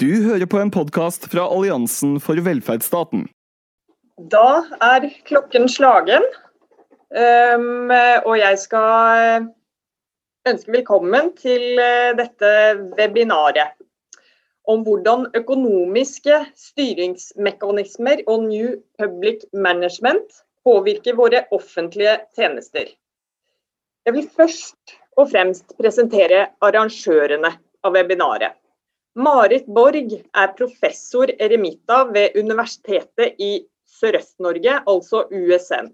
Du hører på en podkast fra Alliansen for velferdsstaten. Da er klokken slagen, um, og jeg skal ønske velkommen til uh, dette webinaret om hvordan økonomiske styringsmekanismer og New Public Management påvirker våre offentlige tjenester. Jeg vil først og fremst presentere arrangørene av webinaret. Marit Borg er professor eremita ved Universitetet i Sørøst-Norge, altså USN.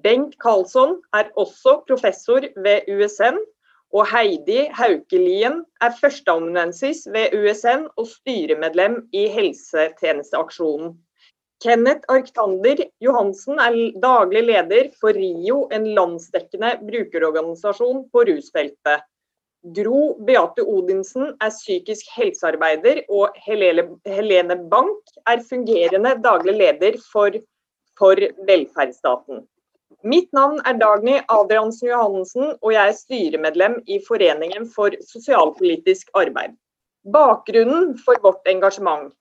Bengt Karlsson er også professor ved USN, og Heidi Haukelien er førsteamanuensis ved USN og styremedlem i Helsetjenesteaksjonen. Kenneth Arktander Johansen er daglig leder for RIO, en landsdekkende brukerorganisasjon på rusfeltet. Gro Beate Odinsen er psykisk helsearbeider, og Helene Bank er fungerende daglig leder for, for velferdsstaten. Mitt navn er Dagny Adriansen Johannessen, og jeg er styremedlem i Foreningen for sosialpolitisk arbeid. Bakgrunnen for vårt engasjement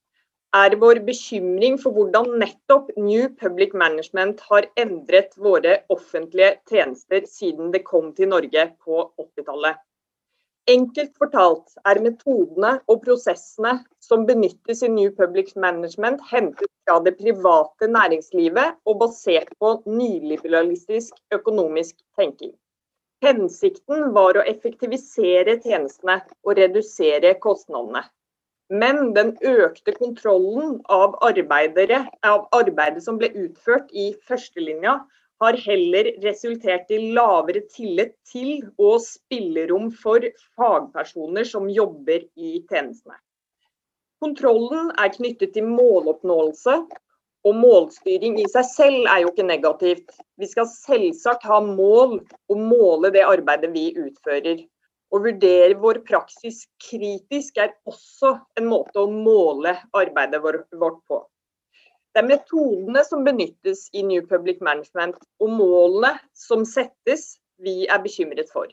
er vår bekymring for hvordan nettopp New Public Management har endret våre offentlige tjenester siden det kom til Norge på 80-tallet. Enkelt fortalt er metodene og prosessene som benyttes i New Public Management hentet fra det private næringslivet og basert på nyliberalistisk økonomisk tenking. Hensikten var å effektivisere tjenestene og redusere kostnadene. Men den økte kontrollen av, av arbeidet som ble utført i førstelinja, har heller resultert i lavere tillit til og spillerom for fagpersoner som jobber i tjenestene. Kontrollen er knyttet til måloppnåelse, og målstyring i seg selv er jo ikke negativt. Vi skal selvsagt ha mål og måle det arbeidet vi utfører. Å vurdere vår praksis kritisk er også en måte å måle arbeidet vårt på. Det er metodene som benyttes i New Public Management og målene som settes vi er bekymret for.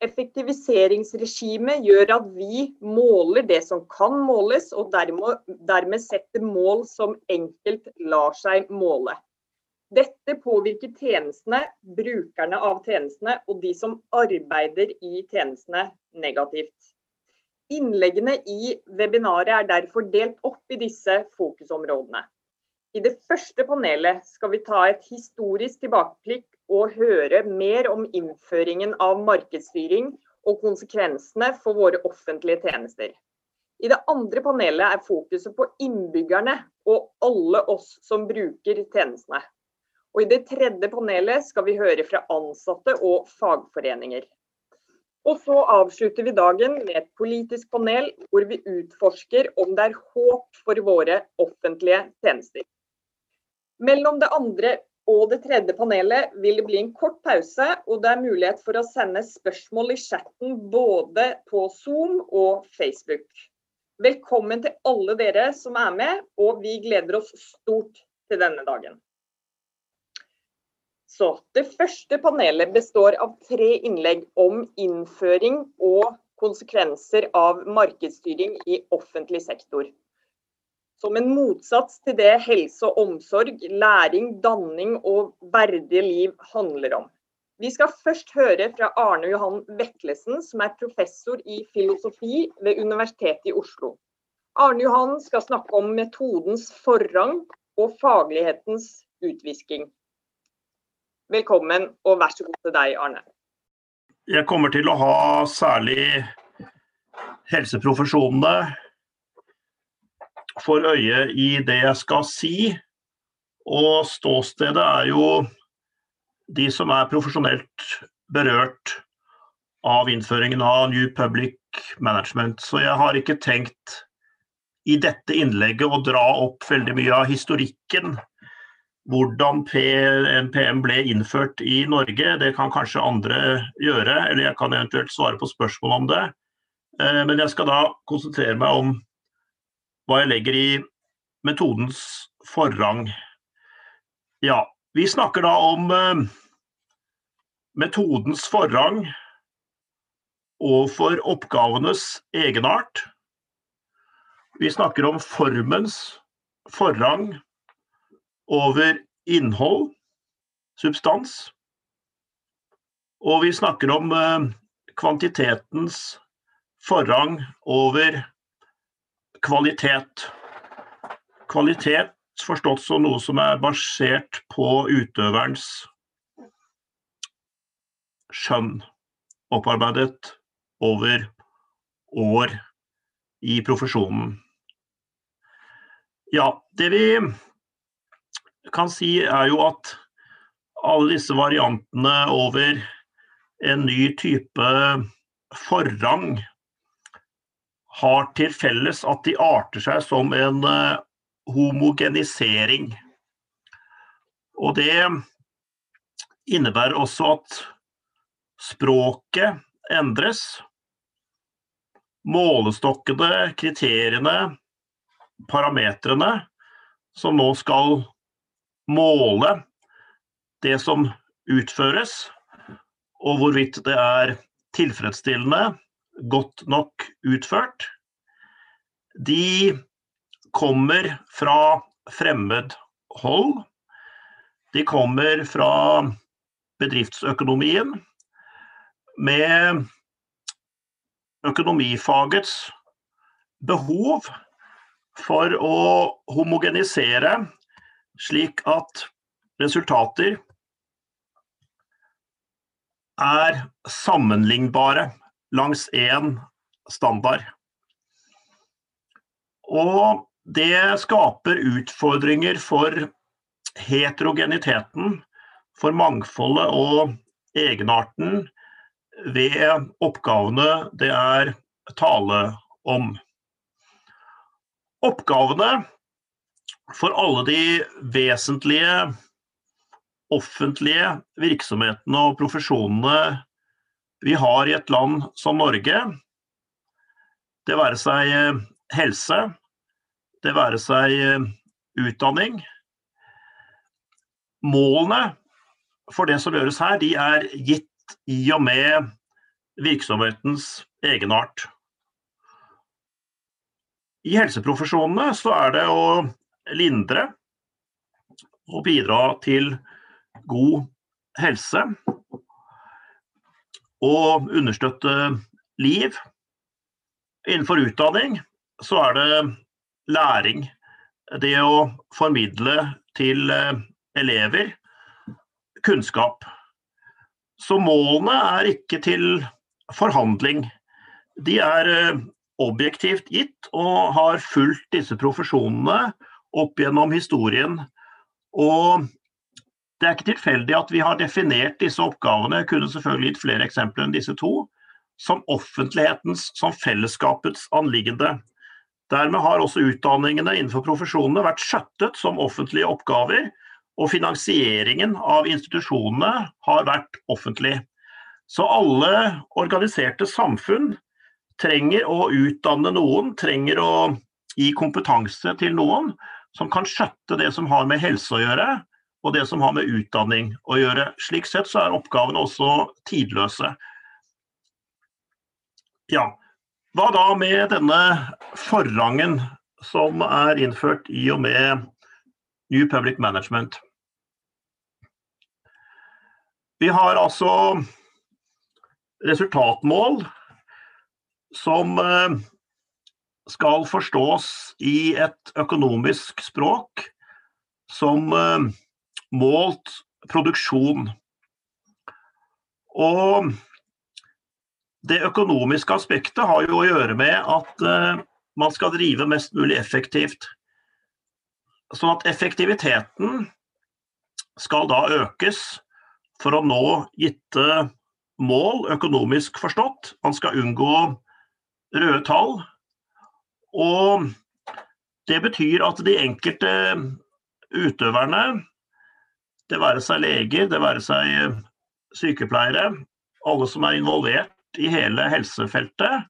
Effektiviseringsregimet gjør at vi måler det som kan måles, og dermed, dermed setter mål som enkelt lar seg måle. Dette påvirker tjenestene, brukerne av tjenestene og de som arbeider i tjenestene negativt. Innleggene i webinaret er derfor delt opp i disse fokusområdene. I det første panelet skal vi ta et historisk tilbakeblikk og høre mer om innføringen av markedsstyring og konsekvensene for våre offentlige tjenester. I det andre panelet er fokuset på innbyggerne og alle oss som bruker tjenestene. Og I det tredje panelet skal vi høre fra ansatte og fagforeninger. Og så avslutter vi dagen med et politisk panel hvor vi utforsker om det er håp for våre offentlige tjenester. Mellom det andre og det tredje panelet vil det bli en kort pause, og det er mulighet for å sende spørsmål i chatten både på Zoom og Facebook. Velkommen til alle dere som er med, og vi gleder oss stort til denne dagen. Så, det første panelet består av tre innlegg om innføring og konsekvenser av markedsstyring i offentlig sektor som en motsats til det helse og omsorg, læring, danning og verdige liv handler om. Vi skal først høre fra Arne Johan Veklesen, som er professor i filosofi ved Universitetet i Oslo. Arne Johan skal snakke om metodens forrang og faglighetens utvisking. Velkommen, og vær så god til deg, Arne. Jeg kommer til å ha særlig helseprofesjonene, for øye i det jeg skal si. Og ståstedet er jo de som er profesjonelt berørt av innføringen av New Public Management. Så jeg har ikke tenkt i dette innlegget å dra opp veldig mye av historikken. Hvordan NPM ble innført i Norge, det kan kanskje andre gjøre. Eller jeg kan eventuelt svare på spørsmål om det. Eh, men jeg skal da konsentrere meg om hva jeg legger i metodens forrang. Ja, vi snakker da om eh, metodens forrang overfor oppgavenes egenart. Vi snakker om formens forrang over innhold, substans. Og vi snakker om eh, kvantitetens forrang over kvalitet. Kvalitet forstått som noe som er basert på utøverens skjønn, opparbeidet over år i profesjonen. Ja, det vi kan si er jo at alle disse variantene over en ny type forrang har til felles at de arter seg som en eh, homogenisering. Og det innebærer også at språket endres. Målestokkene, kriteriene, parametrene som nå skal måle det som utføres, og hvorvidt det er tilfredsstillende, godt nok utført, de kommer fra fremmed hold. De kommer fra bedriftsøkonomien med økonomifagets behov for å homogenisere slik at resultater er sammenlignbare langs én standard. Og det skaper utfordringer for heterogeniteten, for mangfoldet og egenarten ved oppgavene det er tale om. Oppgavene for alle de vesentlige offentlige virksomhetene og profesjonene vi har i et land som Norge, det være seg helse, det være seg eh, utdanning. Målene for det som gjøres her, de er gitt i og med virksomhetens egenart. I helseprofesjonene så er det å lindre og bidra til god helse og understøtte liv. Innenfor utdanning så er det læring. Det å formidle til eh, elever kunnskap. Så målene er ikke til forhandling. De er eh, objektivt gitt og har fulgt disse profesjonene opp gjennom historien. Og det er ikke tilfeldig at vi har definert disse oppgavene, jeg kunne selvfølgelig gitt flere eksempler enn disse to, som offentlighetens, som fellesskapets anliggende. Dermed har også utdanningene innenfor profesjonene vært skjøttet som offentlige oppgaver, og finansieringen av institusjonene har vært offentlig. Så alle organiserte samfunn trenger å utdanne noen, trenger å gi kompetanse til noen som kan skjøtte det som har med helse å gjøre, og det som har med utdanning å gjøre. Slik sett så er oppgavene også tidløse. Ja, hva da med denne forrangen som er innført i og med New Public Management? Vi har altså resultatmål som eh, skal forstås i et økonomisk språk som eh, målt produksjon. Og det økonomiske aspektet har jo å gjøre med at uh, man skal drive mest mulig effektivt. Sånn at effektiviteten skal da økes for å nå gitte mål, økonomisk forstått. Man skal unngå røde tall. Og det betyr at de enkelte utøverne, det være seg leger, det være seg sykepleiere, alle som er involvert i hele helsefeltet,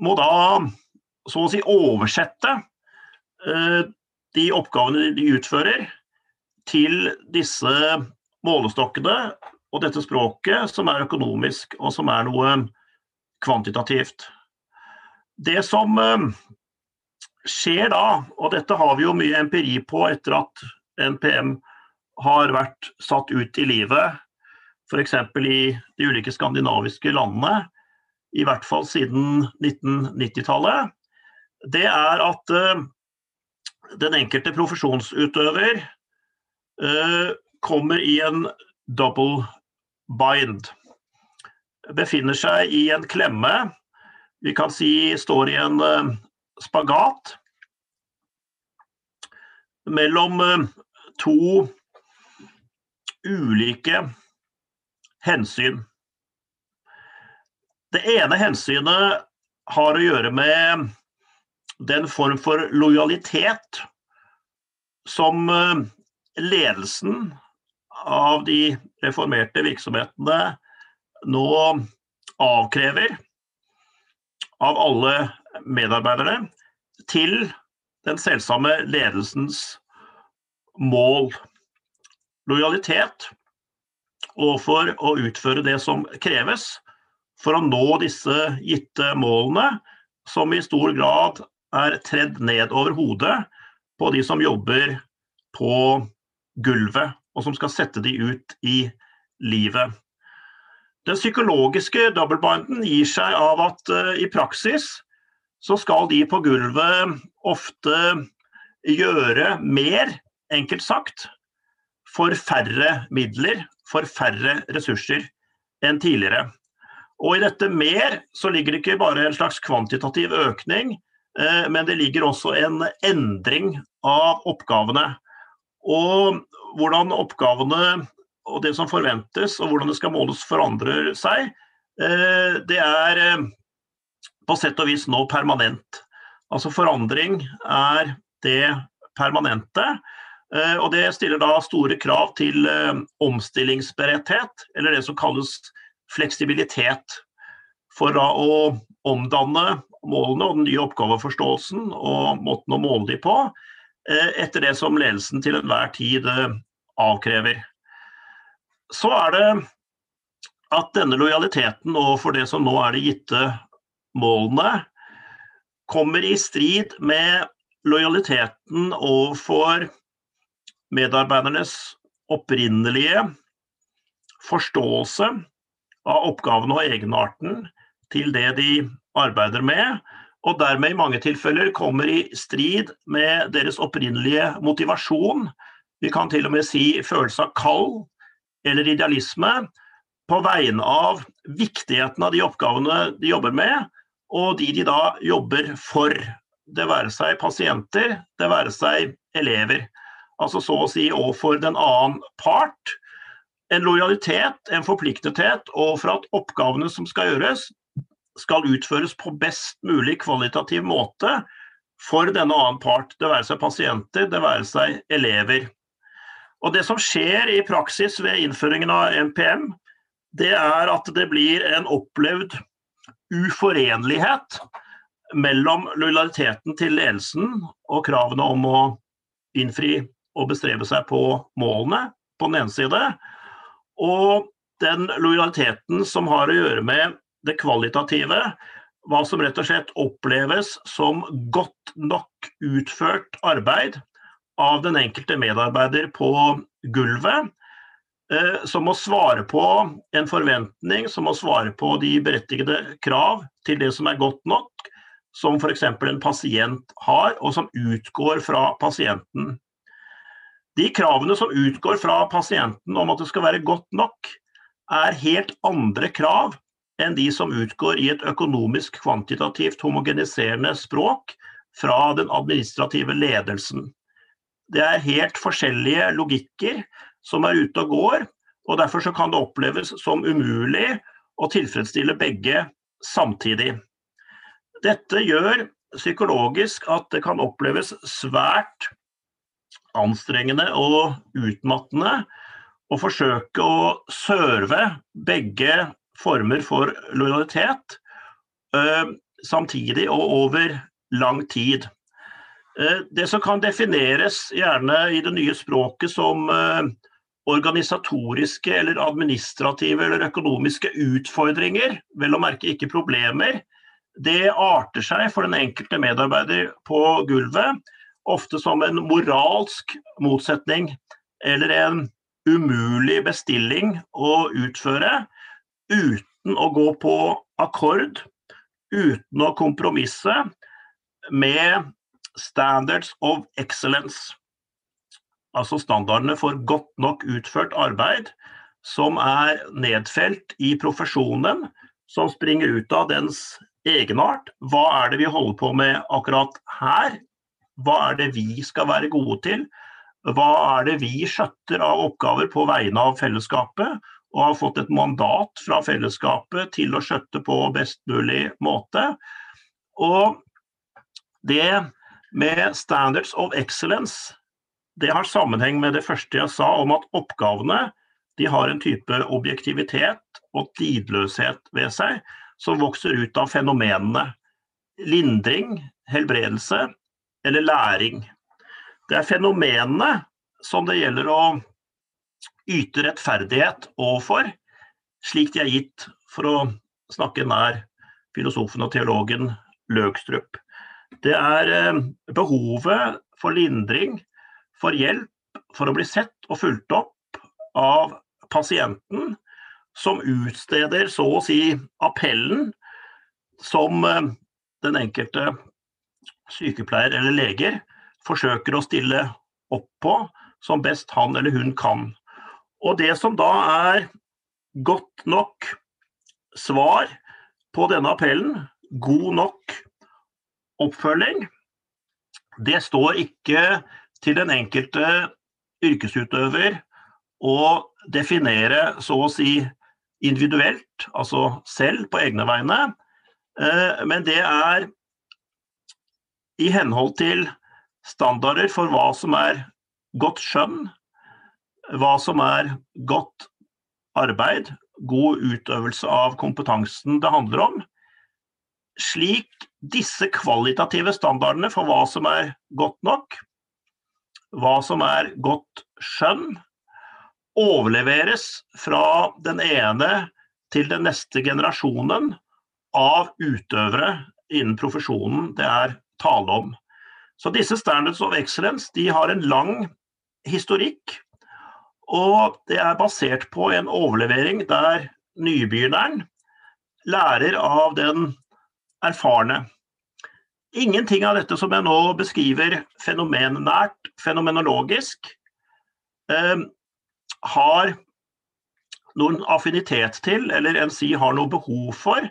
må da så å si oversette eh, de oppgavene de utfører, til disse målestokkene og dette språket som er økonomisk, og som er noe kvantitativt. Det som eh, skjer da, og dette har vi jo mye empiri på etter at NPM har vært satt ut i livet, f.eks. i de ulike skandinaviske landene, i hvert fall siden 1990-tallet, det er at uh, den enkelte profesjonsutøver uh, kommer i en double bind. Befinner seg i en klemme. Vi kan si står i en uh, spagat mellom to ulike hensyn. Det ene hensynet har å gjøre med den form for lojalitet som eh, ledelsen av de reformerte virksomhetene nå avkrever av alle medarbeidere til den selvsamme ledelsens mål. Lojalitet overfor å utføre det som kreves for å nå disse gitte målene, som i stor grad er tredd ned over hodet på de som jobber på gulvet, og som skal sette de ut i livet. Den psykologiske doublebinden gir seg av at uh, i praksis så skal de på gulvet ofte gjøre mer, enkelt sagt, for færre midler, for færre ressurser enn tidligere. Og i dette mer så ligger det ikke bare en slags kvantitativ økning, eh, men det ligger også en endring av oppgavene. Og hvordan oppgavene og det som forventes og hvordan det skal måles forandrer seg, eh, det er eh, på sett og vis nå permanent. Altså forandring er det permanente. Og det stiller da store krav til omstillingsberedthet, eller det som kalles fleksibilitet for da å omdanne målene og den nye oppgaveforståelsen og måten å måle de på, eh, etter det som ledelsen til enhver tid eh, avkrever. Så er det at denne lojaliteten overfor det som nå er de gitte målene, kommer i strid med lojaliteten overfor medarbeidernes opprinnelige forståelse av oppgavene og egenarten til det de arbeider med, og dermed i mange tilfeller kommer i strid med deres opprinnelige motivasjon. Vi kan til og med si følelse av kall eller idealisme på vegne av viktigheten av de oppgavene de jobber med, og de de da jobber for. Det være seg pasienter, det være seg elever. Altså så å si overfor den annen part en lojalitet, en forpliktethet, og for at oppgavene som skal gjøres, skal utføres på best mulig kvalitativ måte for denne annen part, det være seg pasienter, det være seg elever. Og Det som skjer i praksis ved innføringen av NPM, det er at det blir en opplevd uforenlighet mellom lojaliteten til ledelsen og kravene om å innfri og bestrebe seg på målene på den ene side, og den lojaliteten som har å gjøre med det kvalitative, hva som rett og slett oppleves som godt nok utført arbeid av den enkelte medarbeider på gulvet, eh, som må svare på en forventning, som må svare på de berettigede krav til det som er godt nok, som f.eks. en pasient har, og som utgår fra pasienten. De kravene som utgår fra pasienten om at det skal være godt nok, er helt andre krav enn de som utgår i et økonomisk kvantitativt homogeniserende språk fra den administrative ledelsen. Det er helt forskjellige logikker som er ute og går, og derfor kan det oppleves som umulig å tilfredsstille begge samtidig. Dette gjør psykologisk at det kan oppleves svært anstrengende og utmattende å forsøke å serve begge former for lojalitet uh, samtidig og over lang tid. Uh, det som kan defineres gjerne i det nye språket som uh, organisatoriske eller administrative eller økonomiske utfordringer, vel å merke ikke problemer, det arter seg for den enkelte medarbeider på gulvet ofte som en moralsk motsetning eller en umulig bestilling å utføre uten å gå på akkord, uten å kompromisse med standards of excellence. Altså standardene for godt nok utført arbeid som er nedfelt i profesjonen, som springer ut av dens egenart. Hva er det vi holder på med akkurat her? Hva er det vi skal være gode til? Hva er det vi skjøtter av oppgaver på vegne av fellesskapet? Og har fått et mandat fra fellesskapet til å skjøtte på best mulig måte. Og det med standards of excellence, det har sammenheng med det første jeg sa om at oppgavene de har en type objektivitet og tidløshet ved seg som vokser ut av fenomenene lindring, helbredelse eller læring. Det er fenomenene som det gjelder å yte rettferdighet overfor, slik de er gitt, for å snakke nær filosofen og teologen Løgstrup. Det er eh, behovet for lindring, for hjelp, for å bli sett og fulgt opp av pasienten, som utsteder så å si appellen som eh, den enkelte sykepleier eller leger forsøker å stille opp på som best han eller hun kan. Og det som da er godt nok svar på denne appellen, god nok oppfølging, det står ikke til den enkelte yrkesutøver å definere så å si individuelt, altså selv på egne vegne, eh, men det er i henhold til standarder for hva som er godt skjønn, hva som er godt arbeid, god utøvelse av kompetansen det handler om. Slik disse kvalitative standardene for hva som er godt nok, hva som er godt skjønn, overleveres fra den ene til den neste generasjonen av utøvere innen profesjonen det er tale om. Så disse Standards of Excellence de har en lang historikk. Og det er basert på en overlevering der nybegynneren lærer av den erfarne. Ingenting av dette som jeg nå beskriver fenomennært, fenomenologisk, eh, har noen affinitet til, eller enn si har noe behov for,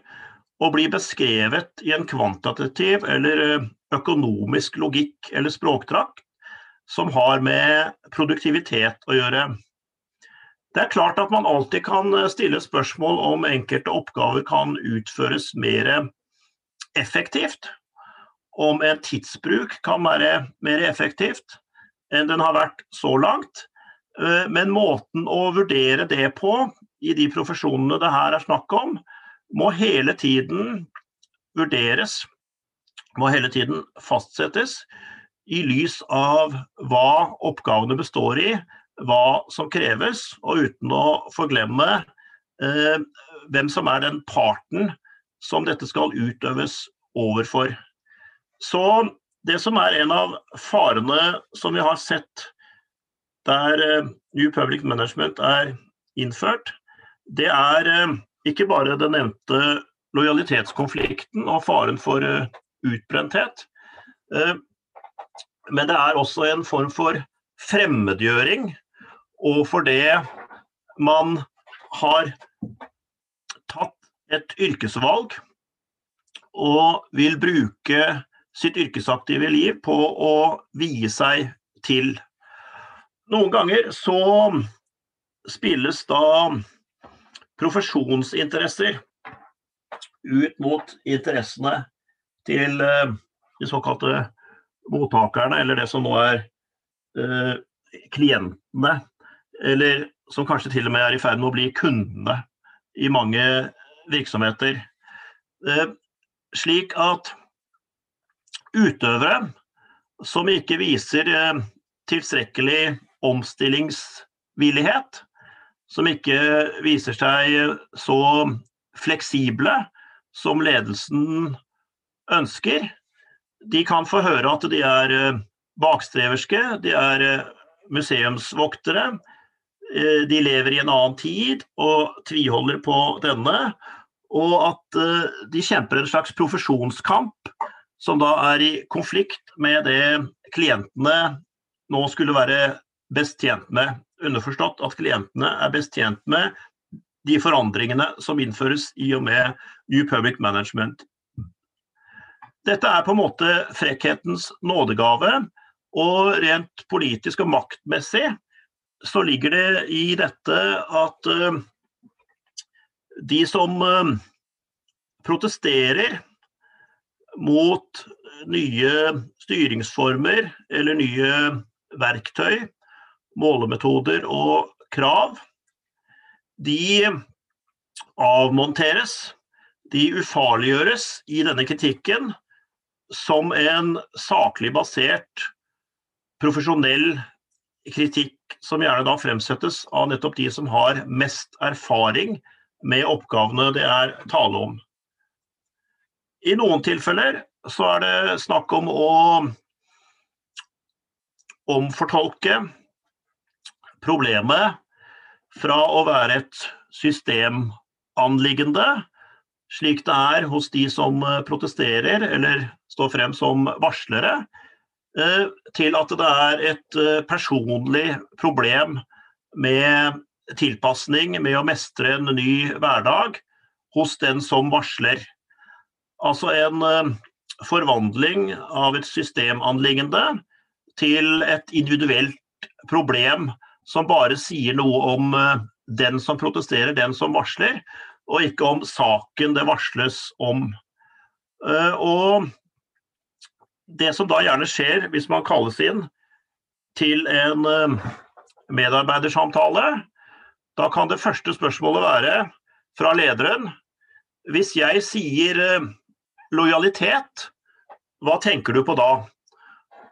å bli beskrevet i en kvantitativ eller eh, økonomisk logikk eller språkdrakt som har med produktivitet å gjøre. Det er klart at man alltid kan eh, stille spørsmål om enkelte oppgaver kan utføres mer effektivt. Om en tidsbruk kan være mer effektivt enn den har vært så langt. Eh, men måten å vurdere det på i de profesjonene det her er snakk om, må hele tiden vurderes, må hele tiden fastsettes i lys av hva oppgavene består i, hva som kreves, og uten å forglemme eh, hvem som er den parten som dette skal utøves overfor. Så det som er en av farene som vi har sett der eh, New Public Management er innført, det er eh, ikke bare den nevnte lojalitetskonflikten og faren for uh, utbrenthet, uh, men det er også en form for fremmedgjøring overfor det man har tatt et yrkesvalg og vil bruke sitt yrkesaktive liv på å vie seg til. Noen ganger så spilles da profesjonsinteresser ut mot interessene til uh, de såkalte mottakerne, eller det som nå er uh, klientene. Eller som kanskje til og med er i ferd med å bli kundene i mange virksomheter. Uh, slik at utøvere som ikke viser tilstrekkelig omstillingsvillighet, som ikke viser seg så fleksible som ledelsen ønsker, de kan få høre at de er eh, bakstreverske, de er eh, museumsvoktere. Eh, de lever i en annen tid og tviholder på denne. Og at de kjemper en slags profesjonskamp som da er i konflikt med det klientene nå skulle være best tjent med. Underforstått at klientene er best tjent med de forandringene som innføres i og med New Public Management dette er på en måte frekkhetens nådegave. Og rent politisk og maktmessig så ligger det i dette at uh, de som uh, protesterer mot nye styringsformer eller nye verktøy, målemetoder og krav, de avmonteres. De ufarliggjøres i denne kritikken som en saklig basert, profesjonell kritikk som gjerne da fremsettes av nettopp de som har mest erfaring med oppgavene det er tale om. I noen tilfeller så er det snakk om å omfortolke problemet fra å være et systemanliggende, slik det er hos de som protesterer eller står frem som varslere, eh, til at det er et eh, personlig problem med tilpasning, med å mestre en ny hverdag hos den som varsler. Altså en eh, forvandling av et systemanliggende til et individuelt problem som bare sier noe om den som protesterer, den som varsler, og ikke om saken det varsles om. Og det som da gjerne skjer hvis man kalles inn til en eh, medarbeidersamtale, da kan det første spørsmålet være fra lederen Hvis jeg sier eh, lojalitet, hva tenker du på da?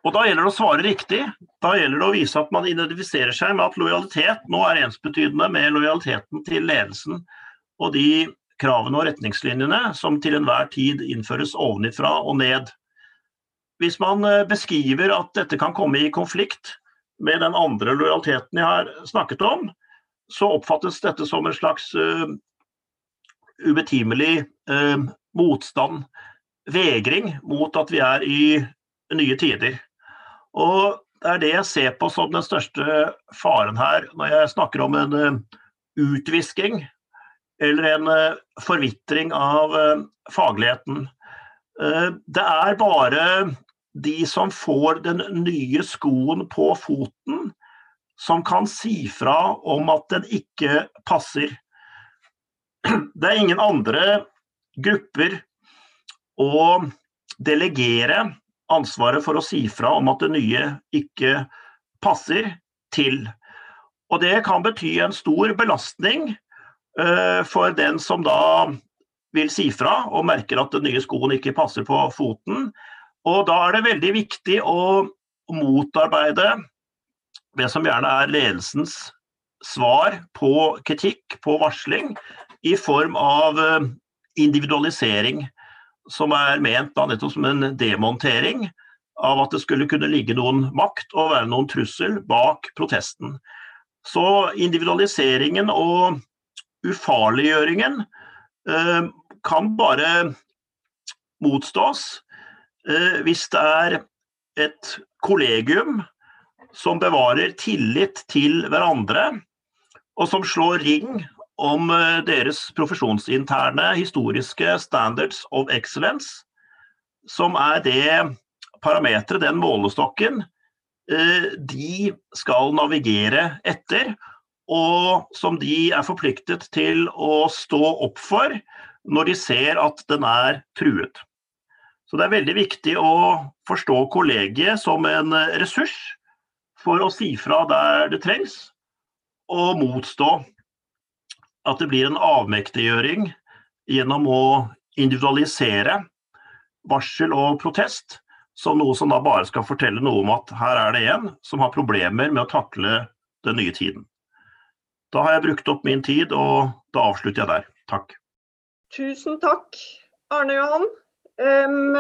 Og Da gjelder det å svare riktig. Da gjelder det å vise at man identifiserer seg med at lojalitet nå er ensbetydende med lojaliteten til ledelsen og de kravene og retningslinjene som til enhver tid innføres ovenifra og ned. Hvis man eh, beskriver at dette kan komme i konflikt med den andre lojaliteten jeg har snakket om, så oppfattes dette som en slags uh, ubetimelig uh, motstand, vegring mot at vi er i nye tider. Og det er det jeg ser på som den største faren her, når jeg snakker om en uh, utvisking eller en forvitring av fagligheten. Det er bare de som får den nye skoen på foten, som kan si fra om at den ikke passer. Det er ingen andre grupper å delegere ansvaret for å si fra om at det nye ikke passer, til. Og det kan bety en stor belastning uh, for den som da vil si fra og merker at den nye skoen ikke passer på foten. Og da er det veldig viktig å motarbeide det som gjerne er ledelsens svar på kritikk, på varsling, i form av eh, individualisering, som er ment da nettopp som en demontering av at det skulle kunne ligge noen makt og være noen trussel bak protesten. Så individualiseringen og ufarliggjøringen eh, kan bare motstås hvis det er et kollegium som bevarer tillit til hverandre, og som slår ring om eh, deres profesjonsinterne historiske standards of excellence, som er det parameteret, den målestokken, eh, de skal navigere etter, og som de er forpliktet til å stå opp for når de ser at den er truet. Så det er veldig viktig å forstå kollegiet som en eh, ressurs for å si fra der det trengs, og motstå at det blir en avmektiggjøring gjennom å individualisere varsel og protest som noe som da bare skal fortelle noe om at her er det en som har problemer med å takle den nye tiden. Da har jeg brukt opp min tid, og da avslutter jeg der. Takk. Tusen takk, Arne Johan. Um,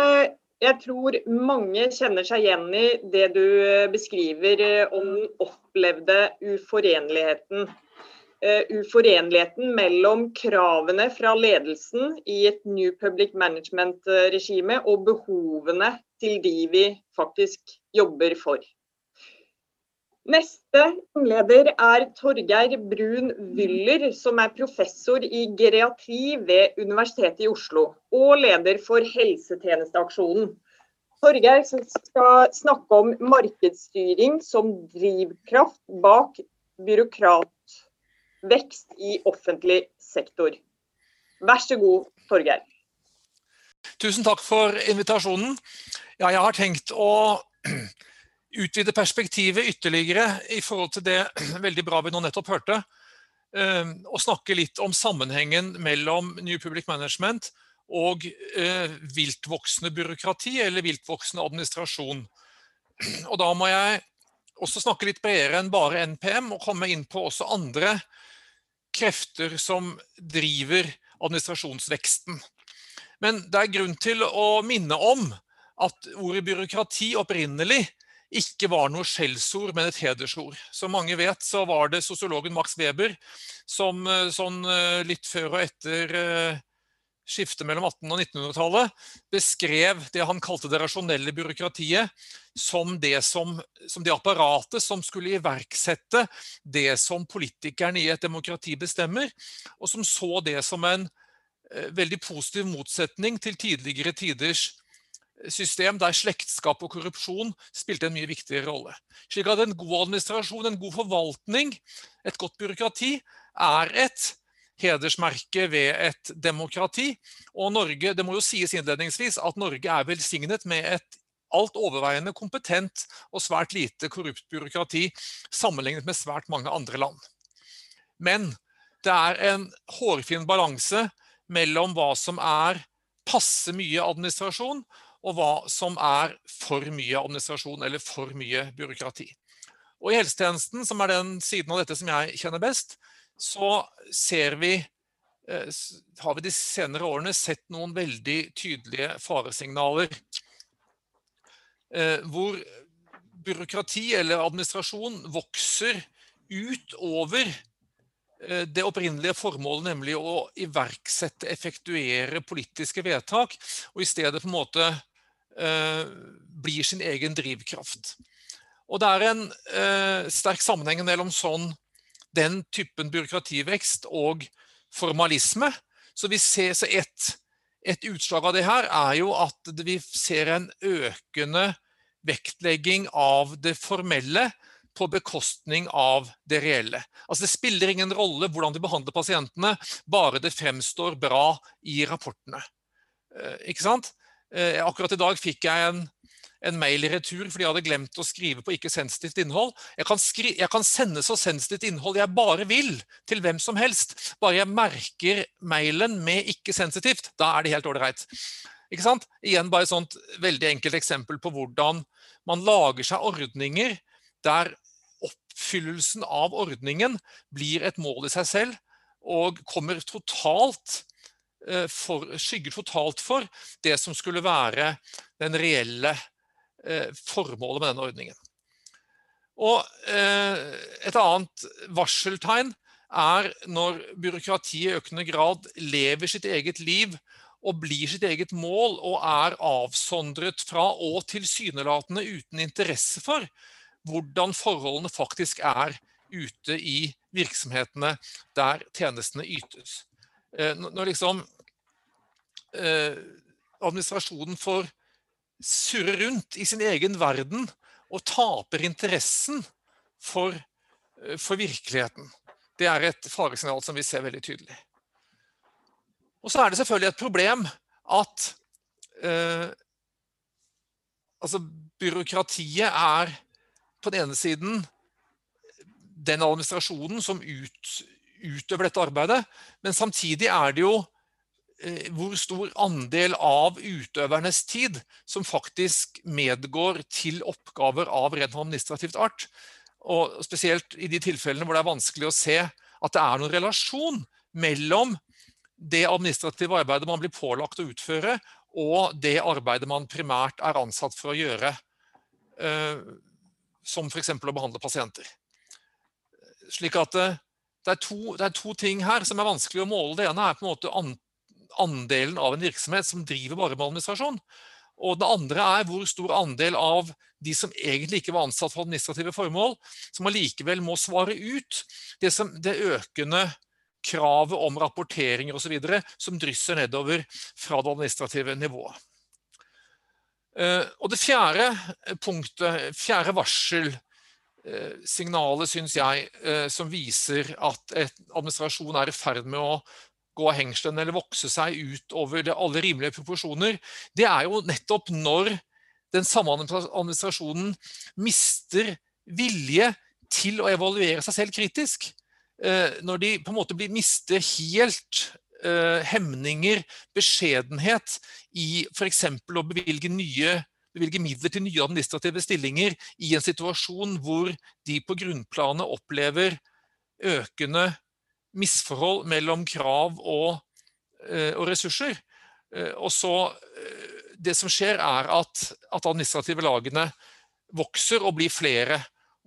jeg tror mange kjenner seg igjen i det du beskriver om den opplevde uforenligheten. Uh, uforenligheten mellom kravene fra ledelsen i et New Public Management-regime og behovene til de vi faktisk jobber for. Neste innleder er Torgeir Brun Wyller, som er professor i geriatri ved Universitetet i Oslo og leder for Helsetjenesteaksjonen. Torgeir skal snakke om markedsstyring som drivkraft bak byråkratvekst i offentlig sektor. Vær så god, Torgeir. Tusen takk for invitasjonen. Ja, jeg har tenkt å utvide perspektivet ytterligere i forhold til det veldig bra vi nå nettopp hørte. Ehm, og snakke litt om sammenhengen mellom New Public Management og eh, viltvoksende byråkrati eller viltvoksende administrasjon. Og da må jeg også snakke litt bredere enn bare NPM, og komme inn på også andre krefter som driver administrasjonsveksten. Men det er grunn til å minne om at ordet byråkrati opprinnelig ikke var noe skjellsord, men et hedersord. Som mange vet, så var det sosiologen Max Weber som eh, sånn eh, litt før og etter eh, skiftet mellom 1800- og 1900-tallet beskrev det han kalte det rasjonelle byråkratiet som det, som, som det apparatet som skulle iverksette det som politikerne i et demokrati bestemmer, og som så det som en veldig positiv motsetning til tidligere tiders system der slektskap og korrupsjon spilte en mye viktigere rolle. Slik at en god administrasjon, en god forvaltning, et godt byråkrati, er et hedersmerke ved et demokrati. Og Norge, det må jo sies innledningsvis at Norge er velsignet med et alt overveiende kompetent og svært lite korrupt byråkrati sammenlignet med svært mange andre land. Men det er en hårfin balanse mellom hva som er passe mye administrasjon, og hva som er for mye administrasjon eller for mye byråkrati. Og I helsetjenesten, som er den siden av dette som jeg kjenner best, så ser vi, eh, har vi de senere årene sett noen veldig tydelige faresignaler. Eh, hvor byråkrati eller administrasjon vokser utover Eh, det opprinnelige formålet, nemlig å iverksette, effektuere politiske vedtak, og i stedet på en måte blir sin egen drivkraft. Og det er en eh, sterk sammenheng mellom sånn, den typen byråkrativekst og formalisme. Så vi ser så et, et utslag av det her er jo at vi ser en økende vektlegging av det formelle på bekostning av det reelle. Altså Det spiller ingen rolle hvordan de behandler pasientene, bare det fremstår bra i rapportene. Eh, ikke sant? Eh, akkurat i dag fikk jeg en, en mail i retur fordi jeg hadde glemt å skrive på ikke-sensitivt innhold. Jeg kan, skri, jeg kan, sende så sensitivt innhold jeg bare vil, til hvem som helst. Bare jeg merker mailen med ikke-sensitivt. Da er det helt ålreit. Ikke sant? Igjen bare et sånt veldig enkelt eksempel på hvordan man lager seg ordninger der oppfyllelsen av ordningen blir et mål i seg selv og kommer totalt for, skygger totalt for det som skulle være den reelle eh, formålet med denne ordningen. Og eh, Et annet varseltegn er når byråkratiet i økende grad lever sitt eget liv og blir sitt eget mål og er avsondret fra og tilsynelatende uten interesse for hvordan forholdene faktisk er ute i virksomhetene der tjenestene ytes. Eh, når liksom eh, administrasjonen får surre rundt i sin egen verden og taper interessen for, eh, for virkeligheten. Det er et faresignal som vi ser veldig tydelig. Og så er det selvfølgelig et problem at eh, altså byråkratiet er på den ene siden den administrasjonen som ut, utøver dette arbeidet, men samtidig er det jo eh, hvor stor andel av utøvernes tid som faktisk medgår til oppgaver av rent administrativt art. Og spesielt i de tilfellene hvor det er vanskelig å se at det er noen relasjon mellom det administrative arbeidet man blir pålagt å utføre, og det arbeidet man primært er ansatt for å gjøre, som f.eks. å behandle pasienter. Slik at det, er to, det er to ting her som er vanskelig å måle. Det ene er på en måte andelen av en virksomhet som driver bare med administrasjon. Og det andre er hvor stor andel av de som egentlig ikke var ansatt for administrative formål, som allikevel må svare ut det, som, det økende kravet om rapporteringer osv. som drysser nedover fra det administrative nivået. Eh, og det fjerde punktet, fjerde varselsignalet, syns jeg, eh, som viser at administrasjon er i ferd med å gå av hengselen eller vokse seg ut over alle rimelige proporsjoner, det er jo nettopp når den samme administrasjonen mister vilje til å evaluere seg selv kritisk. Eh, når de på en måte mister helt hemninger, beskjedenhet, i f.eks. å bevilge, nye, bevilge midler til nye administrative stillinger i en situasjon hvor de på grunnplanet opplever økende misforhold mellom krav og, uh, og ressurser. Uh, og så Det som skjer, er at, at administrative lagene vokser og blir flere.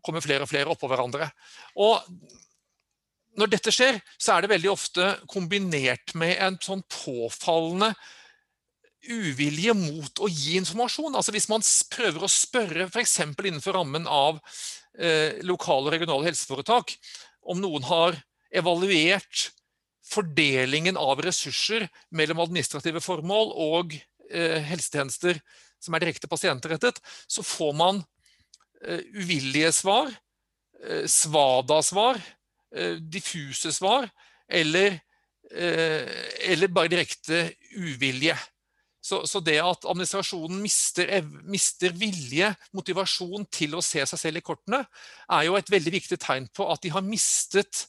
Kommer flere og flere oppå hverandre. Og når dette skjer, så er det veldig ofte kombinert med en sånn påfallende uvilje mot å gi informasjon. Altså Hvis man prøver å spørre f.eks. innenfor rammen av eh, lokale og regionale helseforetak om noen har evaluert fordelingen av ressurser mellom administrative formål og eh, helsetjenester som er direkte pasientrettet, så får man eh, uvillige svar, eh, svada-svar, Eh, diffuse svar eller, eh, eller bare direkte uvilje. Så, så, det at administrasjonen mister, mister, vilje, motivasjon til å se seg selv i kortene, er jo et veldig viktig tegn på at de har mistet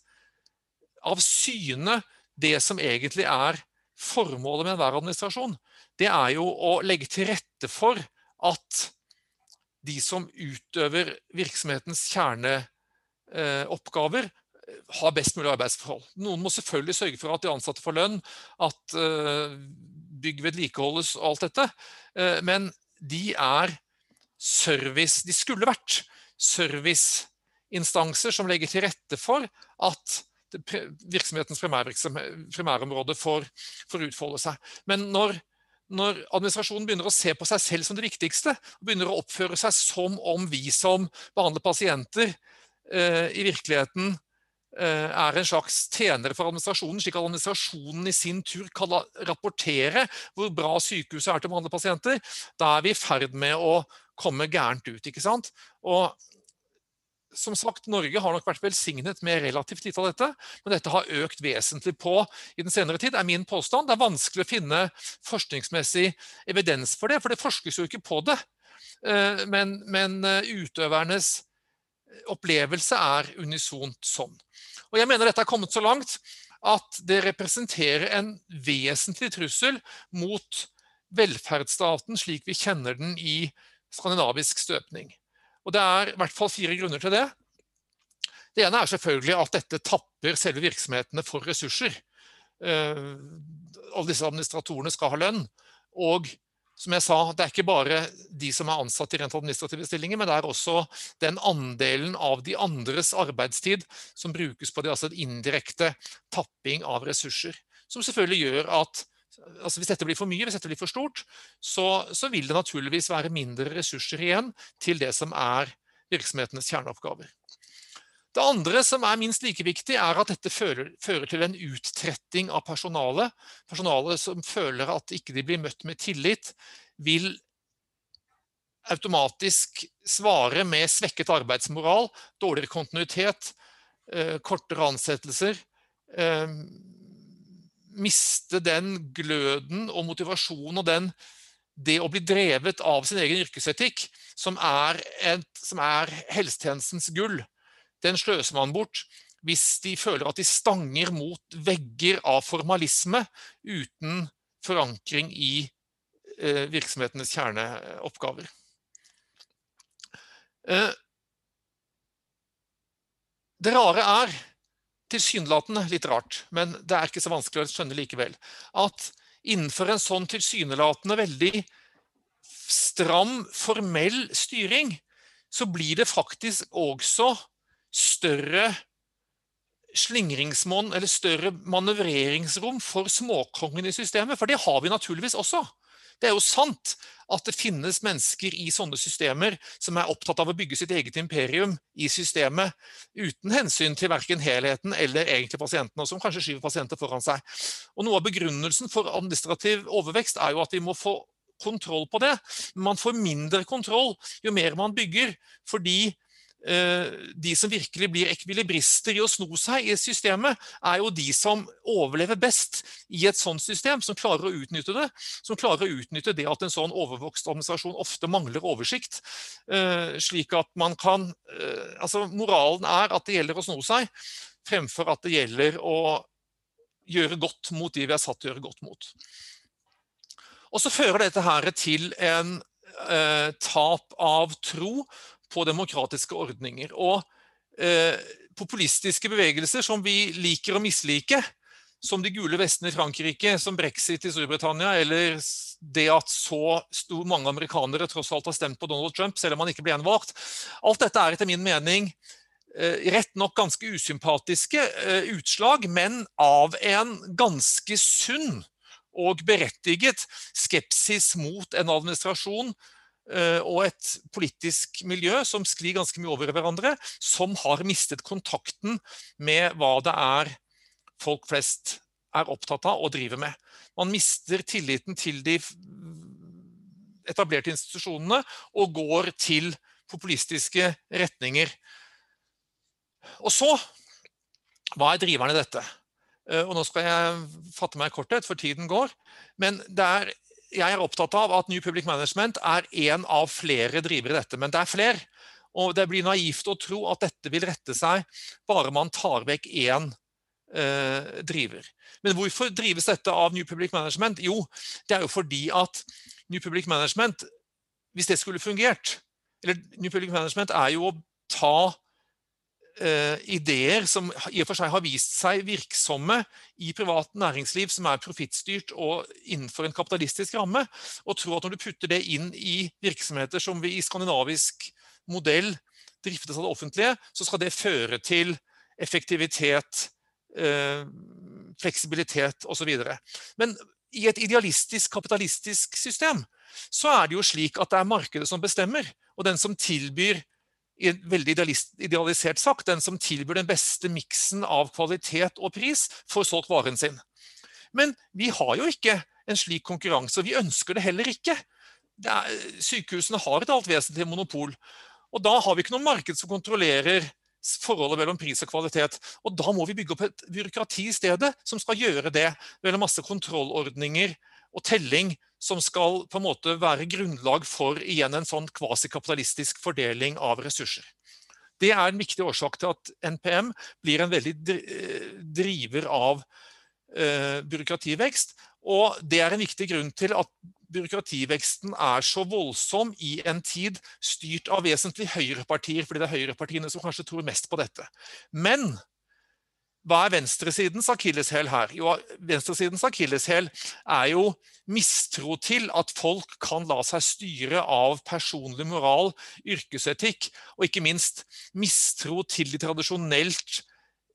av syne det som egentlig er formålet med enhver administrasjon. Det er jo å legge til rette for at de som utøver virksomhetens kjerneoppgaver, har best mulig arbeidsforhold. Noen må selvfølgelig sørge for at de ansatte får lønn, at uh, bygg vedlikeholdes og alt dette. Uh, men de er service De skulle vært serviceinstanser som legger til rette for at virksomhetens primærområde får, får utfolde seg. Men når, når administrasjonen begynner å se på seg selv som det viktigste, og begynner å oppføre seg som om vi som behandler pasienter, uh, i virkeligheten Eh, er en slags tjenere for administrasjonen, slik at administrasjonen i sin tur kan rapportere hvor bra sykehuset er til å behandle pasienter, da er vi i ferd med å komme gærent ut. ikke sant? Og som sagt, Norge har nok vært velsignet med relativt lite av dette, men dette har økt vesentlig på i den senere tid, er min påstand. Det er vanskelig å finne forskningsmessig evidens for det, for det forskes jo ikke på det. Eh, men, men eh, utøvernes opplevelse er unisont sånn. Og jeg mener dette er kommet så langt at det representerer en vesentlig trussel mot velferdsstaten slik vi kjenner den i skandinavisk støpning. Og Det er i hvert fall fire grunner til det. Det ene er selvfølgelig at dette tapper selve virksomhetene for ressurser. Uh, alle disse administratorene skal ha lønn. Og som jeg sa, det er ikke bare de som er ansatt i rent administrative stillinger, men det er også den andelen av de andres arbeidstid som brukes på det, altså en indirekte tapping av ressurser. Som selvfølgelig gjør at altså hvis dette blir for mye, hvis dette blir for stort, så, så vil det naturligvis være mindre ressurser igjen til det som er virksomhetenes kjerneoppgaver. Det andre som er minst like viktig, er at dette fører, fører til en uttretting av personalet. Personalet som føler at ikke de blir møtt med tillit, vil automatisk svare med svekket arbeidsmoral, dårligere kontinuitet, eh, kortere ansettelser. Eh, miste den gløden og motivasjonen og den, det å bli drevet av sin egen yrkesetikk, som er, et, som er helsetjenestens gull den sløser man bort hvis de føler at de stanger mot vegger av formalisme uten forankring i eh, virksomhetenes kjerneoppgaver. Eh, det rare er, tilsynelatende litt rart, men det er ikke så vanskelig å skjønne likevel, at innenfor en sånn tilsynelatende veldig stram, formell styring, så blir det faktisk også større slingringsmonn eller større manøvreringsrom for småkongene i systemet. For det har vi naturligvis også. Det er jo sant at det finnes mennesker i sånne systemer som er opptatt av å bygge sitt eget imperium i systemet, uten hensyn til verken helheten eller egentlig pasientene, og som kanskje skyver pasienter foran seg. Og Noe av begrunnelsen for administrativ overvekst er jo at vi må få kontroll på det. Man får mindre kontroll jo mer man bygger, fordi de som virkelig blir ekvilibrister i å sno seg i systemet, er jo de som overlever best i et sånt system, som klarer å utnytte det. Som klarer å utnytte det at en sånn overvokst administrasjon ofte mangler oversikt. Eh, slik at man kan eh, Altså, moralen er at det gjelder å sno seg, fremfor at det gjelder å gjøre godt mot de vi er satt til å gjøre godt mot. Og så fører dette her til en eh, tap av tro på demokratiske ordninger. Og eh, populistiske bevegelser som vi liker å mislike, som de gule vestene i Frankrike, som brexit i Storbritannia, eller det at så stor mange amerikanere tross alt har stemt på Donald Trump, selv om han ikke ble gjenvalgt. Alt dette er etter min mening eh, rett nok ganske usympatiske eh, utslag, men av en ganske sunn og berettiget skepsis mot en administrasjon og et politisk miljø som sklir ganske mye over hverandre, som har mistet kontakten med hva det er folk flest er opptatt av og driver med. Man mister tilliten til de etablerte institusjonene og går til populistiske retninger. Og så Hva er driveren i dette? Eh, og nå skal jeg fatte meg i korthet, for tiden går. Men det er jeg er opptatt av at New Public Management er én av flere drivere i dette, men det er flere. Og det blir naivt å tro at dette vil rette seg bare man tar vekk én eh, driver. Men hvorfor drives dette av New Public Management? Jo, det er jo fordi at New Public Management, hvis det skulle fungert eller New Public Management er jo å ta ideer som i og for seg har vist seg virksomme i privat næringsliv som er profittstyrt og innenfor en kapitalistisk ramme, og tro at når du putter det inn i virksomheter som vi i skandinavisk modell driftes av det offentlige, så skal det føre til effektivitet, eh, fleksibilitet osv. Men i et idealistisk, kapitalistisk system så er det jo slik at det er markedet som bestemmer. Og den som tilbyr veldig idealisert sagt, den som tilbyr den beste miksen av kvalitet og pris, får solgt varen sin. Men vi har jo ikke en slik konkurranse, og vi ønsker det heller ikke. Det er, sykehusene har et alt vesentlig monopol. Og da har vi ikke noe marked som kontrollerer forholdet mellom pris og kvalitet. Og da må vi bygge opp et byråkrati i stedet som skal gjøre det, mellom masse kontrollordninger og telling som skal på en måte være grunnlag for igjen en sånn kvasikapitalistisk fordeling av ressurser. Det er en viktig årsak til at NPM blir en veldig driver av eh, byråkrativekst. Og det er en viktig grunn til at byråkrativeksten er så voldsom i en tid styrt av vesentlig høyrepartier, fordi det er høyrepartiene som kanskje tror mest på dette. Men hva er venstresidens akilleshæl her? Jo, venstresidens akilleshæl er jo mistro til at folk kan la seg styre av personlig moral, yrkesetikk, og ikke minst mistro til de tradisjonelt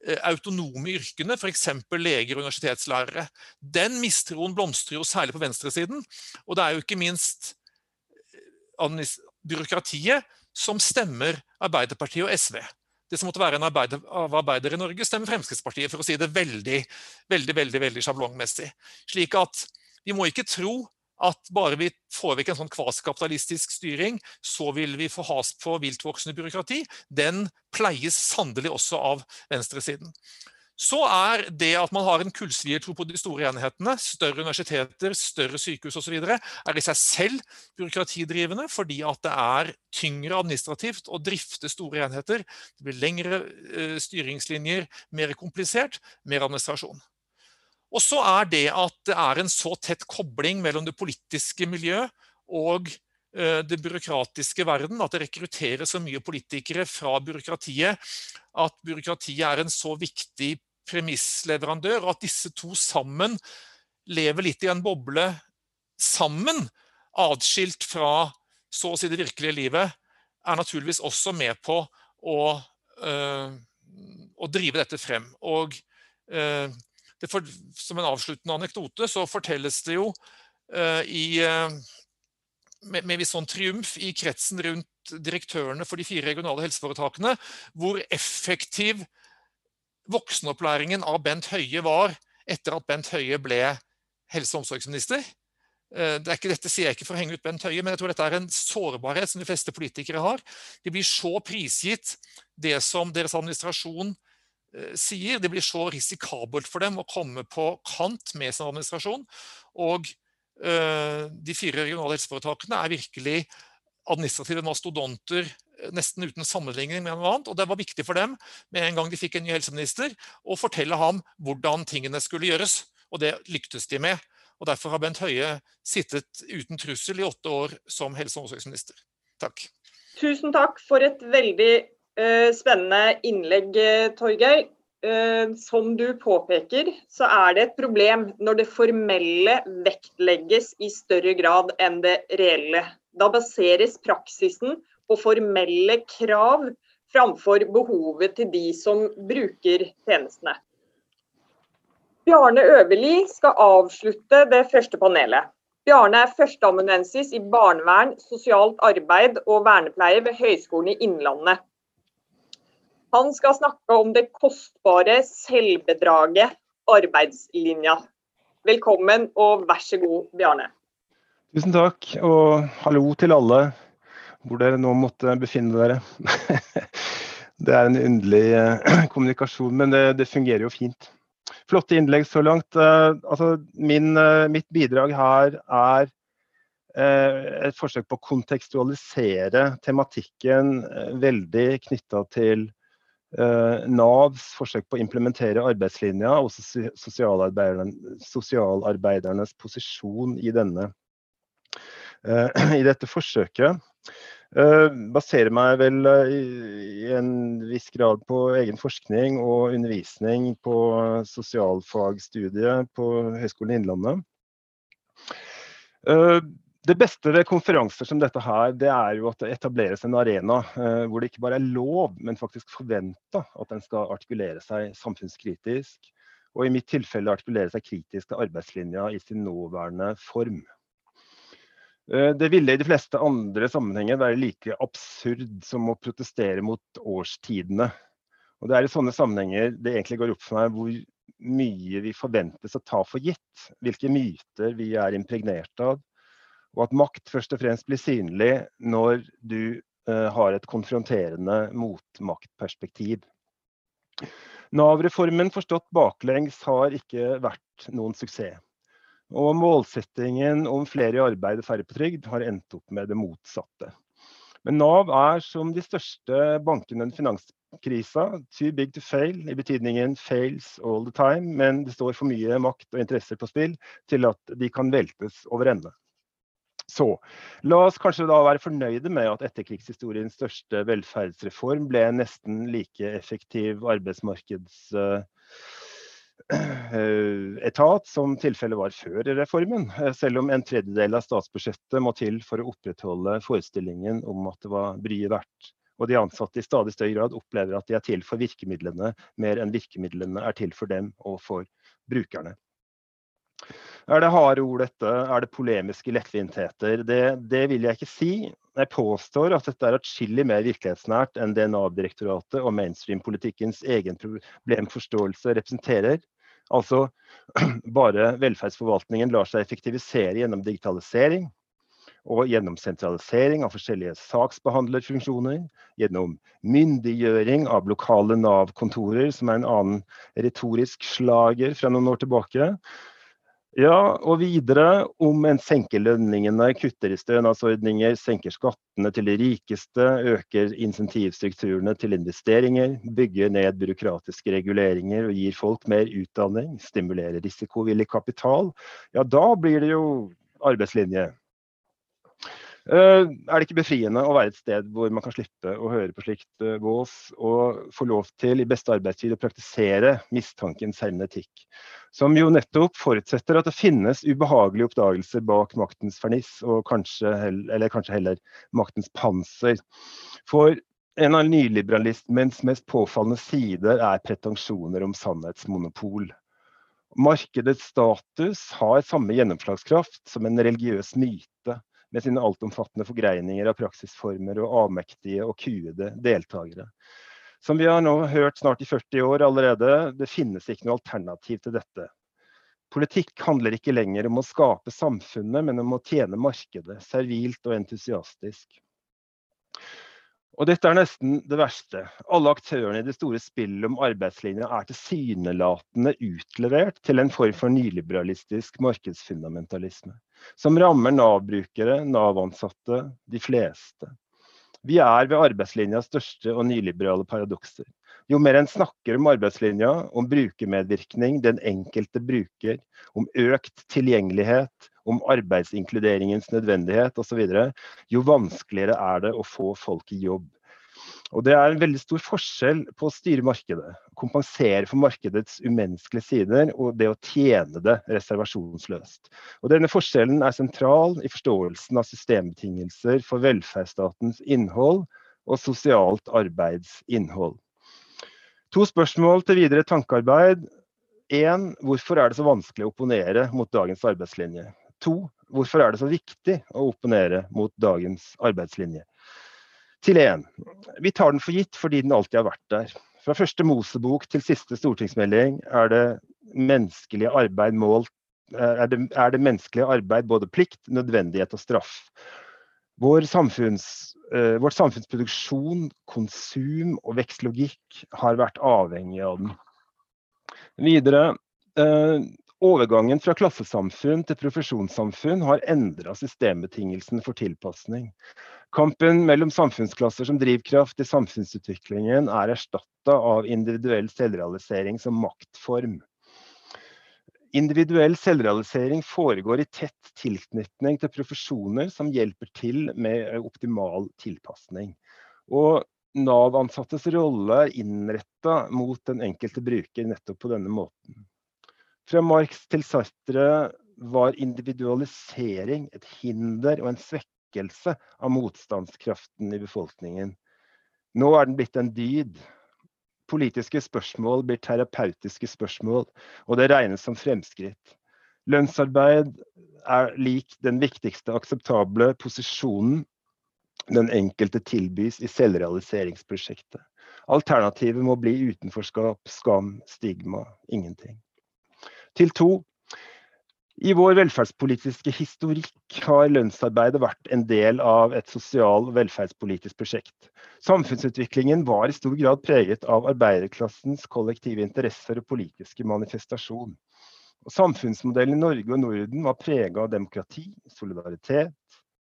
eh, autonome yrkene, f.eks. leger og universitetslærere. Den mistroen blomstrer jo særlig på venstresiden. Og det er jo ikke minst eh, byråkratiet som stemmer Arbeiderpartiet og SV det som måtte være en arbeider, av arbeidere i Norge, stemmer Fremskrittspartiet, for å si det veldig, veldig, veldig, veldig sjablongmessig. Slik at vi må ikke tro at bare vi får vekk en sånn kvasikapitalistisk styring, så vil vi få has på viltvoksende byråkrati. Den pleies sannelig også av venstresiden. Så er det at man har en kullsviertro på de store enhetene, større universiteter, større sykehus osv., er i seg selv byråkratidrivende, fordi at det er tyngre administrativt å drifte store enheter. Det blir lengre uh, styringslinjer, mer komplisert, mer administrasjon. Og så er det at det er en så tett kobling mellom det politiske miljøet og uh, det byråkratiske verden, at det rekrutteres så mye politikere fra byråkratiet at byråkratiet er en så viktig premissleverandør, og at disse to sammen lever litt i en boble sammen, atskilt fra så å si det virkelige livet, er naturligvis også med på å, øh, å drive dette frem. Og øh, for, som en avsluttende anekdote så fortelles det jo øh, i med, med viss sånn triumf i kretsen rundt direktørene for de fire regionale helseforetakene, hvor effektiv voksenopplæringen av Bent Høie var etter at Bent Høie ble helse- og omsorgsminister. Eh, det ikke, dette sier jeg ikke for å henge ut Bent Høie, men jeg tror dette er en sårbarhet som de fleste politikere har. De blir så prisgitt det som deres administrasjon eh, sier. Det blir så risikabelt for dem å komme på kant med sin administrasjon. Og øh, de fire regionale helseforetakene er virkelig administrative mastodonter nesten uten sammenligning med noe annet. Og det var viktig for dem med en gang de fikk en ny helseminister, å fortelle ham hvordan tingene skulle gjøres. Og det lyktes de med. Og Derfor har Bent Høie sittet uten trussel i åtte år som helse- og omsorgsminister. Takk. Tusen takk for et veldig uh, spennende innlegg, Torgeir. Uh, som du påpeker, så er det et problem når det formelle vektlegges i større grad enn det reelle. Da baseres praksisen på formelle krav framfor behovet til de som bruker tjenestene. Bjarne Øverli skal avslutte det første panelet. Bjarne er førsteamanuensis i barnevern, sosialt arbeid og vernepleie ved Høgskolen i Innlandet. Han skal snakke om det kostbare selvbedraget arbeidslinja. Velkommen og vær så god, Bjarne. Tusen takk, og hallo til alle hvor dere nå måtte befinne dere. det er en underlig eh, kommunikasjon, men det, det, fungerer jo fint. Flotte innlegg så langt. Eh, altså, min, eh, mitt bidrag her er et forsøk på å kontekstualisere tematikken veldig knytta til Navs forsøk på å implementere arbeidslinja og sosialarbeidernes posisjon i denne. I dette forsøket Uh, baserer meg vel uh, i, en viss grad på egen forskning og undervisning på sosialfagstudiet på Høgskolen Innlandet. Det beste ved konferanser som dette her, det er jo at det etableres en arena hvor det ikke bare er lov, men faktisk forventa at den skal artikulere seg samfunnskritisk. Og i mitt tilfelle artikulere seg kritisk til arbeidslinja i sin nåværende form. Eh, det ville i de fleste andre sammenhenger være like absurd som å protestere mot årstidene. Og Det er i sånne sammenhenger det egentlig går opp for meg hvor mye vi forventes å ta for gitt. Hvilke myter vi er impregnert av. Og at makt først og fremst blir synlig når du uh, har et konfronterende motmaktperspektiv. Nav-reformen forstått baklengs har ikke vært noen suksess. Og målsettingen om flere i arbeid og færre på trygd har endt opp med det motsatte. Men Nav er som de største bankene under finanskrisa too big to fail, i betydningen fails all the time, men det står for mye makt og interesser på spill til at de kan veltes over ende. Så la oss kanskje da være fornøyde med at etterkrigshistoriens største velferdsreform ble nesten like effektiv arbeidsmarkeds Eh, etat, som tilfellet var før reformen. Eh, selv om en tredjedel av statsbudsjettet må til for å opprettholde forestillingen om at det var bryet verdt. Og de ansatte i stadig større grad opplever at de er til for virkemidlene mer enn virkemidlene er til for dem og for brukerne. Er det harde ord dette? Er det polemiske lettvintheter? Det, det vil jeg ikke si. Jeg påstår at dette er atskillig mer virkelighetsnært enn det Nav-direktoratet og mainstream-politikkens egen problemforståelse representerer. Altså bare velferdsforvaltningen lar seg effektivisere gjennom digitalisering og gjennom sentralisering av forskjellige saksbehandlerfunksjoner, gjennom myndiggjøring av lokale Nav-kontorer, som er en annen retorisk slager fra noen år tilbake, ja, og videre om en senker lønningene, kutter i stønadsordninger, senker skattene til de rikeste, øker insentivstrukturene til investeringer, bygger ned byråkratiske reguleringer og gir folk mer utdanning, stimulerer risikovillig kapital, ja da blir det jo arbeidslinje. Uh, er det ikke befriende å være et sted hvor man kan slippe å høre på slikt vås, og få lov til i beste arbeidstid å praktisere mistankens hermetikk, som jo nettopp forutsetter at det finnes ubehagelige oppdagelser bak maktens ferniss, og kanskje, eller kanskje heller maktens panser. For en av nyliberalismens mest påfallende sider er pretensjoner om sannhetsmonopol. Markedets status har samme gjennomslagskraft som en religiøs myte med sine altomfattende forgreininger av praksisformer og avmektige og kuede deltakere. Som vi har nå hørt snart i 40 år allerede, det finnes ikke noe alternativ til dette. Politikk handler ikke lenger om å skape samfunnet, men om å tjene markedet, servilt og entusiastisk. Og dette er nesten det verste. Alle aktørene i det store spillet om arbeidslinja er tilsynelatende utlevert til en form for nyliberalistisk markedsfundamentalisme som rammer Nav-brukere, Nav-ansatte, de fleste. Vi er ved arbeidslinjas største og nyliberale paradokser. Jo mer en snakker om arbeidslinja, om brukermedvirkning, den enkelte bruker, om økt tilgjengelighet, om arbeidsinkluderingens nødvendighet osv., jo vanskeligere er det å få folk i jobb. Og Det er en veldig stor forskjell på å styre markedet, kompensere for markedets umenneskelige sider og det å tjene det reservasjonsløst. Og Denne forskjellen er sentral i forståelsen av systembetingelser for velferdsstatens innhold og sosialt arbeidsinnhold. To spørsmål til videre tankearbeid. En, hvorfor er det så vanskelig å opponere mot dagens arbeidslinje? To, hvorfor er det så viktig å opponere mot dagens arbeidslinje? Til én. Vi tar den for gitt fordi den alltid har vært der. Fra første Mosebok til siste stortingsmelding er det menneskelige arbeid målt er det, er det menneskelige arbeid både plikt, nødvendighet og straff. Vår samfunns, uh, vårt samfunnsproduksjon, konsum og vekstlogikk har vært avhengig av den. Videre, uh, Overgangen fra klassesamfunn til profesjonssamfunn har endra systembetingelsene for tilpasning. Kampen mellom samfunnsklasser som drivkraft i samfunnsutviklingen er erstatta av individuell selvrealisering som maktform. Individuell selvrealisering foregår i tett tilknytning til profesjoner som hjelper til med optimal tilpasning. Og Nav-ansattes rolle er innretta mot den enkelte bruker nettopp på denne måten. Fra Marx til Sartre var individualisering et hinder og en svekkelse av motstandskraften i befolkningen. Nå er den blitt en dyd. Politiske spørsmål blir terapeutiske spørsmål, og det regnes som fremskritt. Lønnsarbeid er lik den viktigste akseptable posisjonen den enkelte tilbys i selvrealiseringsprosjektet. Alternativet må bli utenforskap, skam, stigma, ingenting. Til to. I vår velferdspolitiske historikk har lønnsarbeidet vært en del av et sosial- og velferdspolitisk prosjekt. Samfunnsutviklingen var i stor grad preget av arbeiderklassens kollektive interesser og politiske manifestasjon. Og samfunnsmodellen i Norge og Norden var prega av demokrati, solidaritet,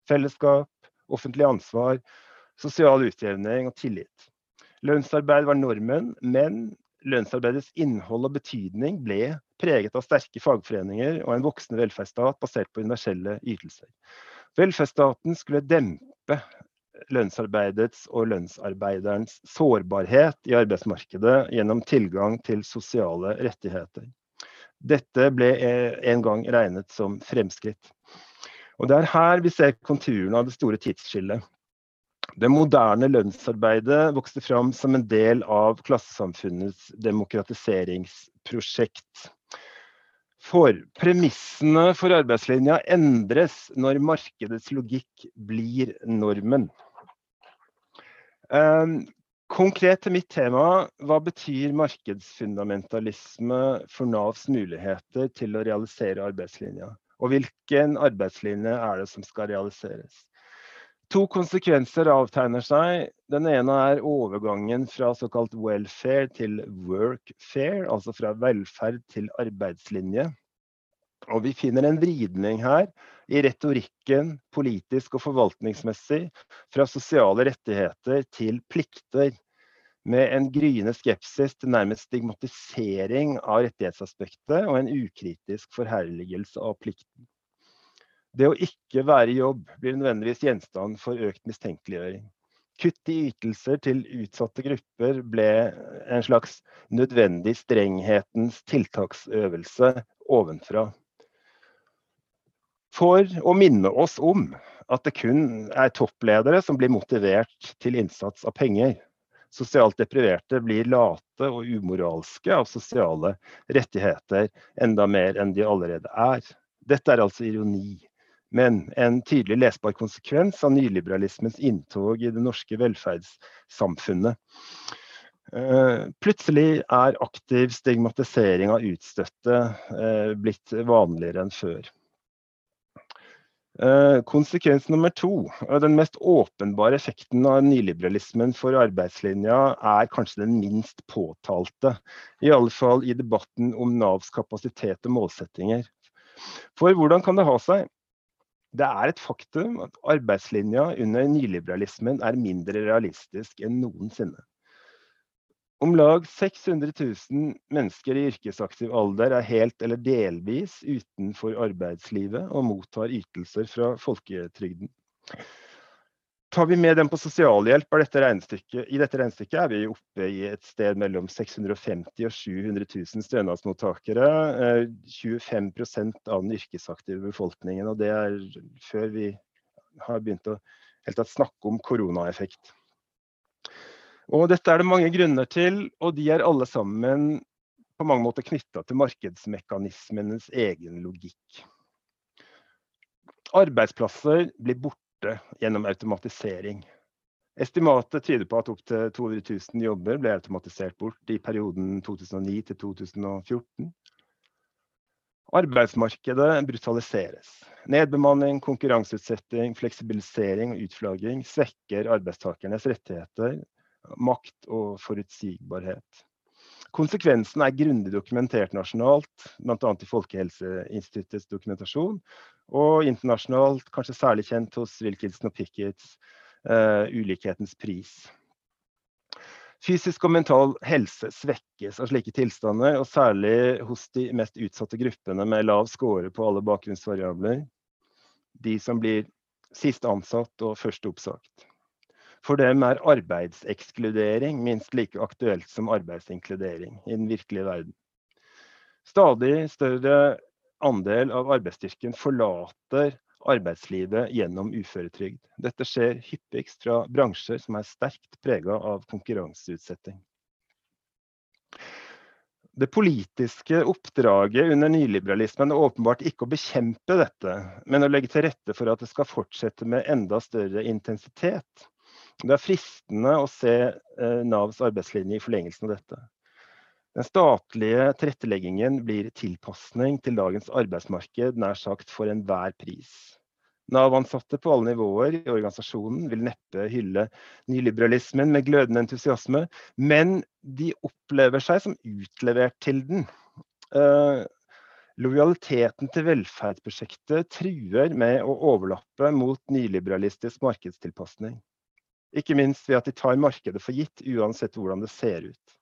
fellesskap, offentlig ansvar, sosial utjevning og tillit. Lønnsarbeid var normen, men lønnsarbeidets innhold og betydning ble preget av sterke fagforeninger og en voksende velferdsstat basert på universelle ytelser. Velferdsstaten skulle dempe lønnsarbeidets og lønnsarbeiderens sårbarhet i arbeidsmarkedet gjennom tilgang til sosiale rettigheter. Dette ble en gang regnet som fremskritt. Og Det er her vi ser konturene av det store tidsskillet. Det moderne lønnsarbeidet vokste fram som en del av klassesamfunnets demokratiseringsprosjekt. For premissene for arbeidslinja endres når markedets logikk blir normen. Um, konkret til mitt tema, hva betyr markedsfundamentalisme for Navs muligheter til å realisere arbeidslinja? Og hvilken arbeidslinje er det som skal realiseres? To konsekvenser avtegner seg. Den ene er overgangen fra såkalt welfare til workfare, altså fra velferd til arbeidslinje. Og vi finner en vridning her i retorikken, politisk og forvaltningsmessig, fra sosiale rettigheter til plikter, med en gryende skepsis til nærmest stigmatisering av rettighetsaspektet og en ukritisk forherligelse av plikten. Det å ikke være i jobb blir nødvendigvis gjenstand for økt mistenkeliggjøring. Kutt i ytelser til utsatte grupper ble en slags nødvendig strenghetens tiltaksøvelse ovenfra. For å minne oss om at det kun er toppledere som blir motivert til innsats av penger. Sosialt depriverte blir late og umoralske av sosiale rettigheter enda mer enn de allerede er. Dette er altså ironi men en tydelig lesbar konsekvens av nyliberalismens inntog i det norske velferdssamfunnet. Eh, plutselig er aktiv stigmatisering av utstøtte eh, blitt vanligere enn før. Eh, konsekvens nummer to, den mest åpenbare effekten av nyliberalismen for arbeidslinja, er kanskje den minst påtalte. I alle fall i debatten om Navs kapasitet og målsettinger. For hvordan kan det ha seg det er et faktum at arbeidslinja under nyliberalismen er mindre realistisk enn noensinne. Om lag 600 000 mennesker i yrkesaktiv alder er helt eller delvis utenfor arbeidslivet og mottar ytelser fra folketrygden. Tar vi med dem på sosialhjelp dette i dette regnestykket er vi oppe i et sted mellom 650 og 700 000 stønadsmottakere. 25 eh, av den yrkesaktive befolkningen. Og det er før vi har begynt å tatt snakke om koronaeffekt. Og dette er det mange grunner til, og de er alle sammen på mange måter knytta til markedsmekanismenes egen logikk. Arbeidsplasser blir borte borte gjennom automatisering. Estimatet tyder på at opptil 200 000 jobber ble automatisert bort i perioden 2009 til 2014. Arbeidsmarkedet brutaliseres. Nedbemanning, konkurranseutsetting, fleksibilisering og utflagging svekker arbeidstakernes rettigheter, makt og forutsigbarhet. Konsekvensen er grundig dokumentert nasjonalt, bl.a. i Folkehelseinstituttets dokumentasjon, og internasjonalt, kanskje særlig kjent hos Wilkinson og Pickets, uh, ulikhetens pris. Fysisk og mental helse svekkes av slike tilstander, og særlig hos de mest utsatte gruppene med lav score på alle bakgrunnsvariabler. De som blir sist ansatt og først oppsagt. For dem er arbeidsekskludering minst like aktuelt som arbeidsinkludering i den virkelige verden. Stadig større andel av arbeidsstyrken forlater arbeidslivet gjennom uføretrygd. Dette skjer hyppigst fra bransjer som er sterkt prega av konkurranseutsetting. Det politiske oppdraget under nyliberalismen er åpenbart ikke å bekjempe dette, men å legge til rette for at det skal fortsette med enda større intensitet. Det er fristende å se eh, Navs arbeidslinje i forlengelsen av dette. Den statlige tilretteleggingen blir tilpasning til dagens arbeidsmarked nær sagt for enhver pris. Nav-ansatte på alle nivåer i organisasjonen vil neppe hylle nyliberalismen med glødende entusiasme, men de opplever seg som utlevert til den. Eh, lojaliteten til velferdsprosjektet truer med å overlappe mot nyliberalistisk markedstilpasning. Ikke minst ved at de tar markedet for gitt, uansett hvordan det ser ut.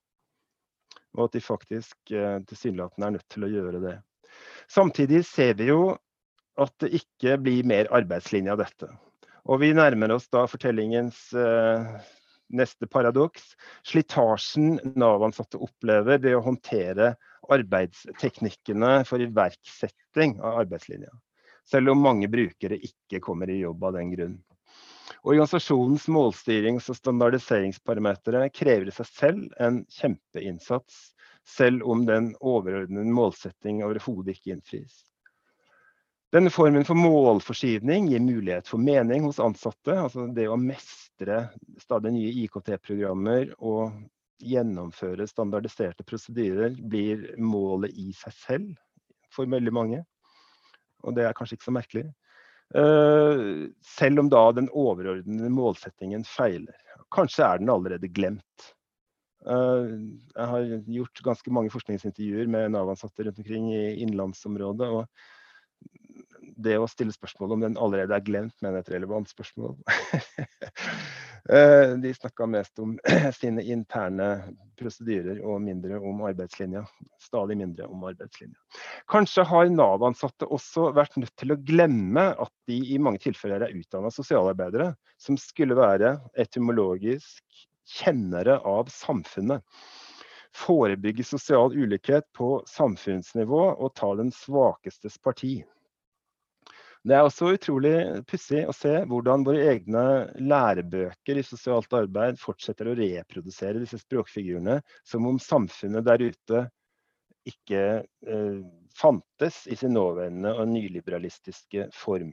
Og at de faktisk eh, tilsynelatende er nødt til å gjøre det. Samtidig ser vi jo at det ikke blir mer arbeidslinje av dette. Og vi nærmer oss da fortellingens eh, neste paradoks. Slitasjen Nav-ansatte opplever ved å håndtere arbeidsteknikkene for iverksetting av arbeidslinja. Selv om mange brukere ikke kommer i jobb av den grunn. Organisasjonens målstyrings- og standardiseringsparametere krever i seg selv en kjempeinnsats, selv om den overordnede målsetting overhodet ikke innfris. Denne formen for målforskyvning gir mulighet for mening hos ansatte. altså Det å mestre stadig nye IKT-programmer og gjennomføre standardiserte prosedyrer blir målet i seg selv for veldig mange. Og det er kanskje ikke så merkelig. Eh, selv om da den overordnede målsettingen feiler. Kanskje er den allerede glemt. Eh, jeg har gjort ganske mange forskningsintervjuer med Nav-ansatte rundt omkring i innlandsområdet. og det å stille spørsmål om den allerede er glemt, mener jeg er et relevant spørsmål. Eh, de snakka mest om sine interne prosedyrer og mindre om arbeidslinja. Stadig mindre om arbeidslinja. Kanskje har Nav-ansatte også vært nødt til å glemme at de i mange tilfeller er utdanna sosialarbeidere, som skulle være etymologisk kjennere av samfunnet. Forebygge sosial ulikhet på samfunnsnivå og ta den svakestes parti. Det er også utrolig pussig å se hvordan våre egne lærebøker i sosialt arbeid fortsetter å reprodusere disse språkfigurene som om samfunnet der ute ikke eh, fantes i sin nåværende og nyliberalistiske form.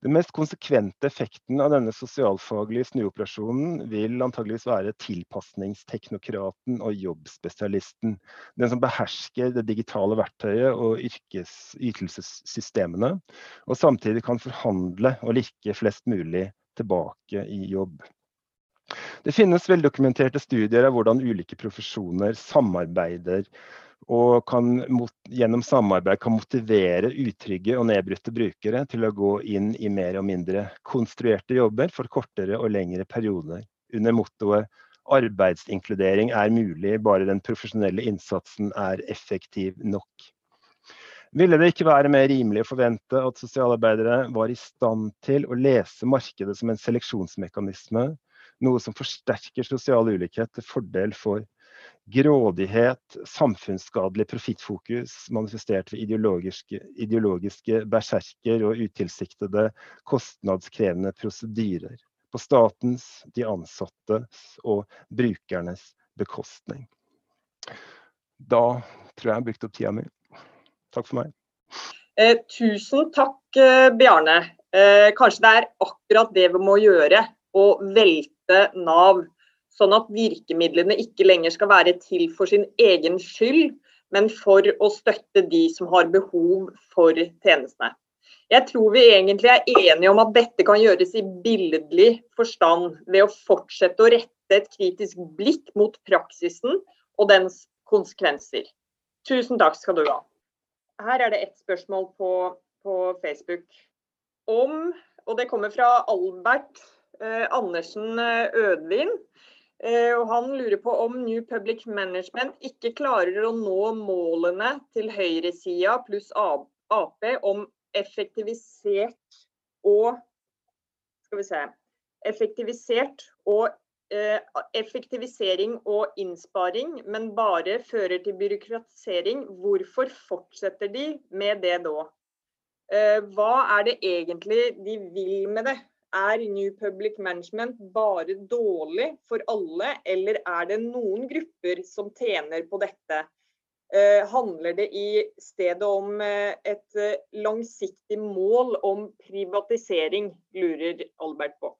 Den mest konsekvente effekten av denne sosialfaglige snuoperasjonen vil antageligvis være tilpasningsteknokraten og jobbspesialisten. Den som behersker det digitale verktøyet og ytelsessystemene, og samtidig kan forhandle og lirke flest mulig tilbake i jobb. Det finnes veldokumenterte studier av hvordan ulike profesjoner samarbeider og kan mot, gjennom samarbeid kan motivere utrygge og nedbrutte brukere til å gå inn i mer og mindre konstruerte jobber for kortere og lengre perioder, under mottoet arbeidsinkludering er mulig, bare den profesjonelle innsatsen er effektiv nok. Ville det ikke være mer rimelig å forvente at sosialarbeidere var i stand til å lese markedet som en seleksjonsmekanisme, noe som forsterker sosial ulikhet til fordel for grådighet, samfunnsskadelig profittfokus manifestert ved ideologiske, ideologiske berserker og utilsiktede kostnadskrevende prosedyrer på statens, de ansattes og brukernes bekostning. Da tror jeg jeg har brukt opp tida mi. Takk for meg. Eh, tusen takk, eh, Bjarne. Eh, kanskje det er akkurat det vi må gjøre, å velte Nav sånn at virkemidlene ikke lenger skal være til for sin egen skyld, men for å støtte de som har behov for tjenestene. Jeg tror vi egentlig er enige om at dette kan gjøres i billedlig forstand ved å fortsette å rette et kritisk blikk mot praksisen og dens konsekvenser. Tusen takk skal du ha. Her er det ett spørsmål på, på Facebook om, og det kommer fra Albert eh, Andersen eh, Ødvin. Eh, og han lurer på om New Public Management ikke klarer å nå målene til høyresida pluss Ap om effektivisert og Skal vi se Effektivisert og eh, effektivisering og innsparing, men bare fører til byråkratisering. Hvorfor fortsetter de med det da? Eh, hva er det egentlig de vil med det? Er New Public Management bare dårlig for alle, eller er det noen grupper som tjener på dette? Eh, handler det i stedet om eh, et eh, langsiktig mål om privatisering, lurer Albert på.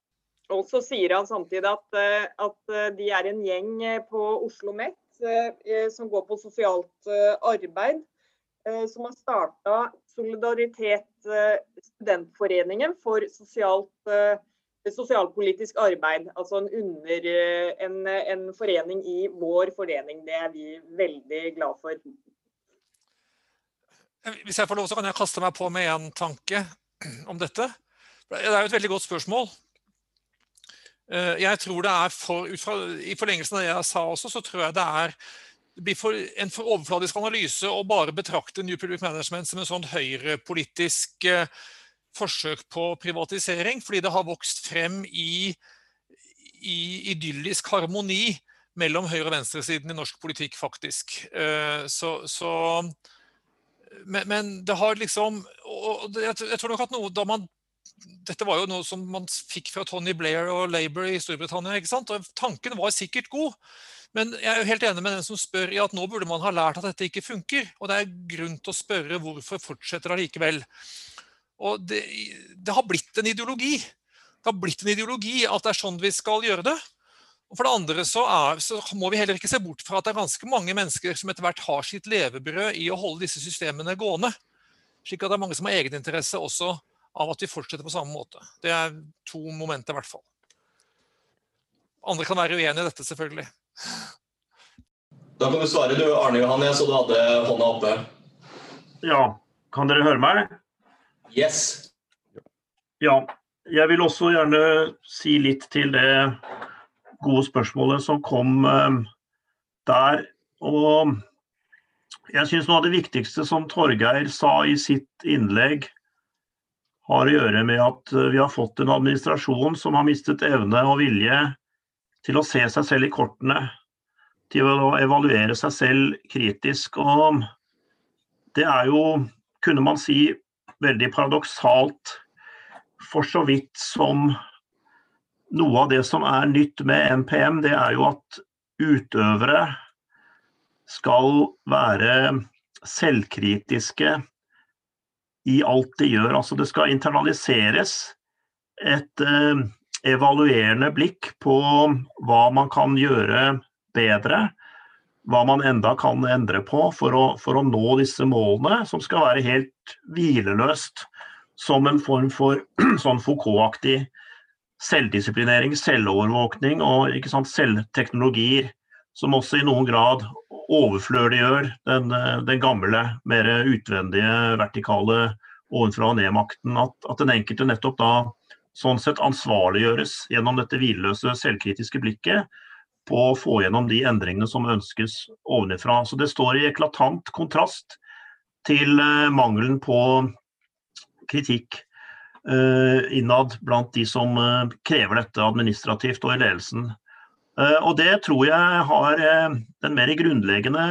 Og så sier han samtidig at, at de er en gjeng på Oslo Met som går på sosialt arbeid. Som har starta Solidaritet Studentforeningen for sosialt, eh, sosialpolitisk arbeid. Altså en, under, eh, en, en, forening i vår forening. Det er vi veldig glad for. Hvis jeg får lov, så kan jeg kaste meg på med en tanke om dette. Det er jo et veldig godt spørsmål. Eh, jeg tror det er for, fra, I forlengelsen av det jeg sa også, så tror jeg det er blir for, en for overfladisk analyse å bare betrakte New Public Management som en sånn høyrepolitisk eh, forsøk på privatisering, fordi det har vokst frem i, i idyllisk harmoni mellom høyre- og venstresiden i norsk politikk, faktisk. Eh, så, så men, men, det har liksom og jeg, jeg tror nok at noe da man dette var jo noe som man fikk fra Tony Blair og Labour i Storbritannia. ikke sant? Og Tanken var sikkert god, men jeg er jo helt enig med den som spør i at nå burde man ha lært at dette ikke funker. Og det er grunn til å spørre hvorfor fortsetter det likevel. Og det, det, har blitt en ideologi. Det har blitt en ideologi at det er sånn vi skal gjøre det. Og For det andre så, er, så, må vi heller ikke se bort fra at det er ganske mange mennesker som etter hvert har sitt levebrød i å holde disse systemene gående. Slik at det er mange som har egeninteresse også av at vi fortsetter på samme måte. Det er to momenter, i hvert fall. Andre kan være uenige i dette, selvfølgelig. Da kan du svare du, Arne Johan. Jeg så du hadde hånda oppe. Ja. Kan dere høre meg? Yes. Ja. jeg vil også gjerne si litt til det gode spørsmålet som kom eh, der. Og jeg syns noe av det viktigste som Torgeir sa i sitt innlegg, har å gjøre med at vi har fått en administrasjon som har mistet evne og vilje til å se seg selv i kortene. Til å evaluere seg selv kritisk. Og det er jo, kunne man si, veldig paradoksalt for så vidt som noe av det som er nytt med NPM, det er jo at utøvere skal være selvkritiske i alt de gjør. Altså det skal internaliseres et eh, evaluerende blikk på hva man kan gjøre bedre. Hva man enda kan endre på for å, for å nå disse målene, som skal være helt hvileløst som en form for sånn Foucault-aktig selvdisiplinering, selvovervåkning og ikke sant, selvteknologier, som også i noen grad overflødiggjør den, den gamle, mer utvendige, vertikale ovenfra og ned-makten. At, at, den enkelte nettopp da sånn sett ansvarliggjøres gjennom dette hvileløse, selvkritiske blikket på å få gjennom de endringene som ønskes ovenifra. Så det står i eklatant kontrast til eh, mangelen på kritikk uh, innad blant de som uh, krever dette administrativt og i ledelsen. Og det tror jeg har den mer grunnleggende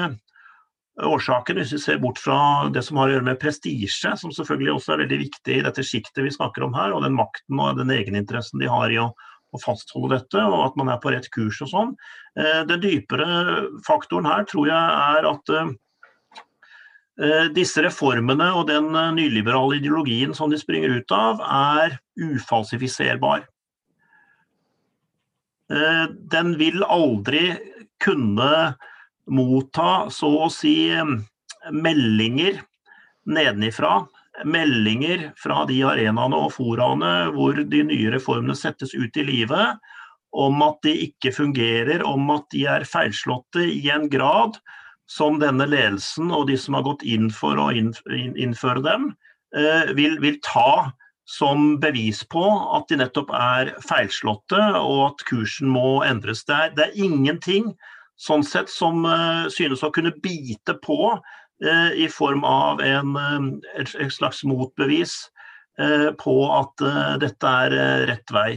årsaken, hvis vi ser bort fra det som har å gjøre med prestisje, som selvfølgelig også er veldig viktig i dette sjiktet vi snakker om her, og den makten og den egeninteressen de har i å, å fastholde dette, og at man er på rett kurs og sånn. Den dypere faktoren her tror jeg er at Eh, disse reformene og den eh, nyliberale ideologien som de springer ut av, er ufalsifiserbar. Eh, den vil aldri kunne motta så å si meldinger nedenifra. Meldinger fra de arenaene og foraene hvor de nye reformene settes ut i livet, om at de ikke fungerer, om at de er feilslåtte i en grad som denne ledelsen og de som har gått inn for å innføre dem, eh, vil, vil ta som bevis på at de nettopp er feilslåtte og at kursen må endres. Det er, det er ingenting sånn sett som uh, synes å kunne bite på uh, i form av en, et, et, slags motbevis uh, på at dette er rett vei.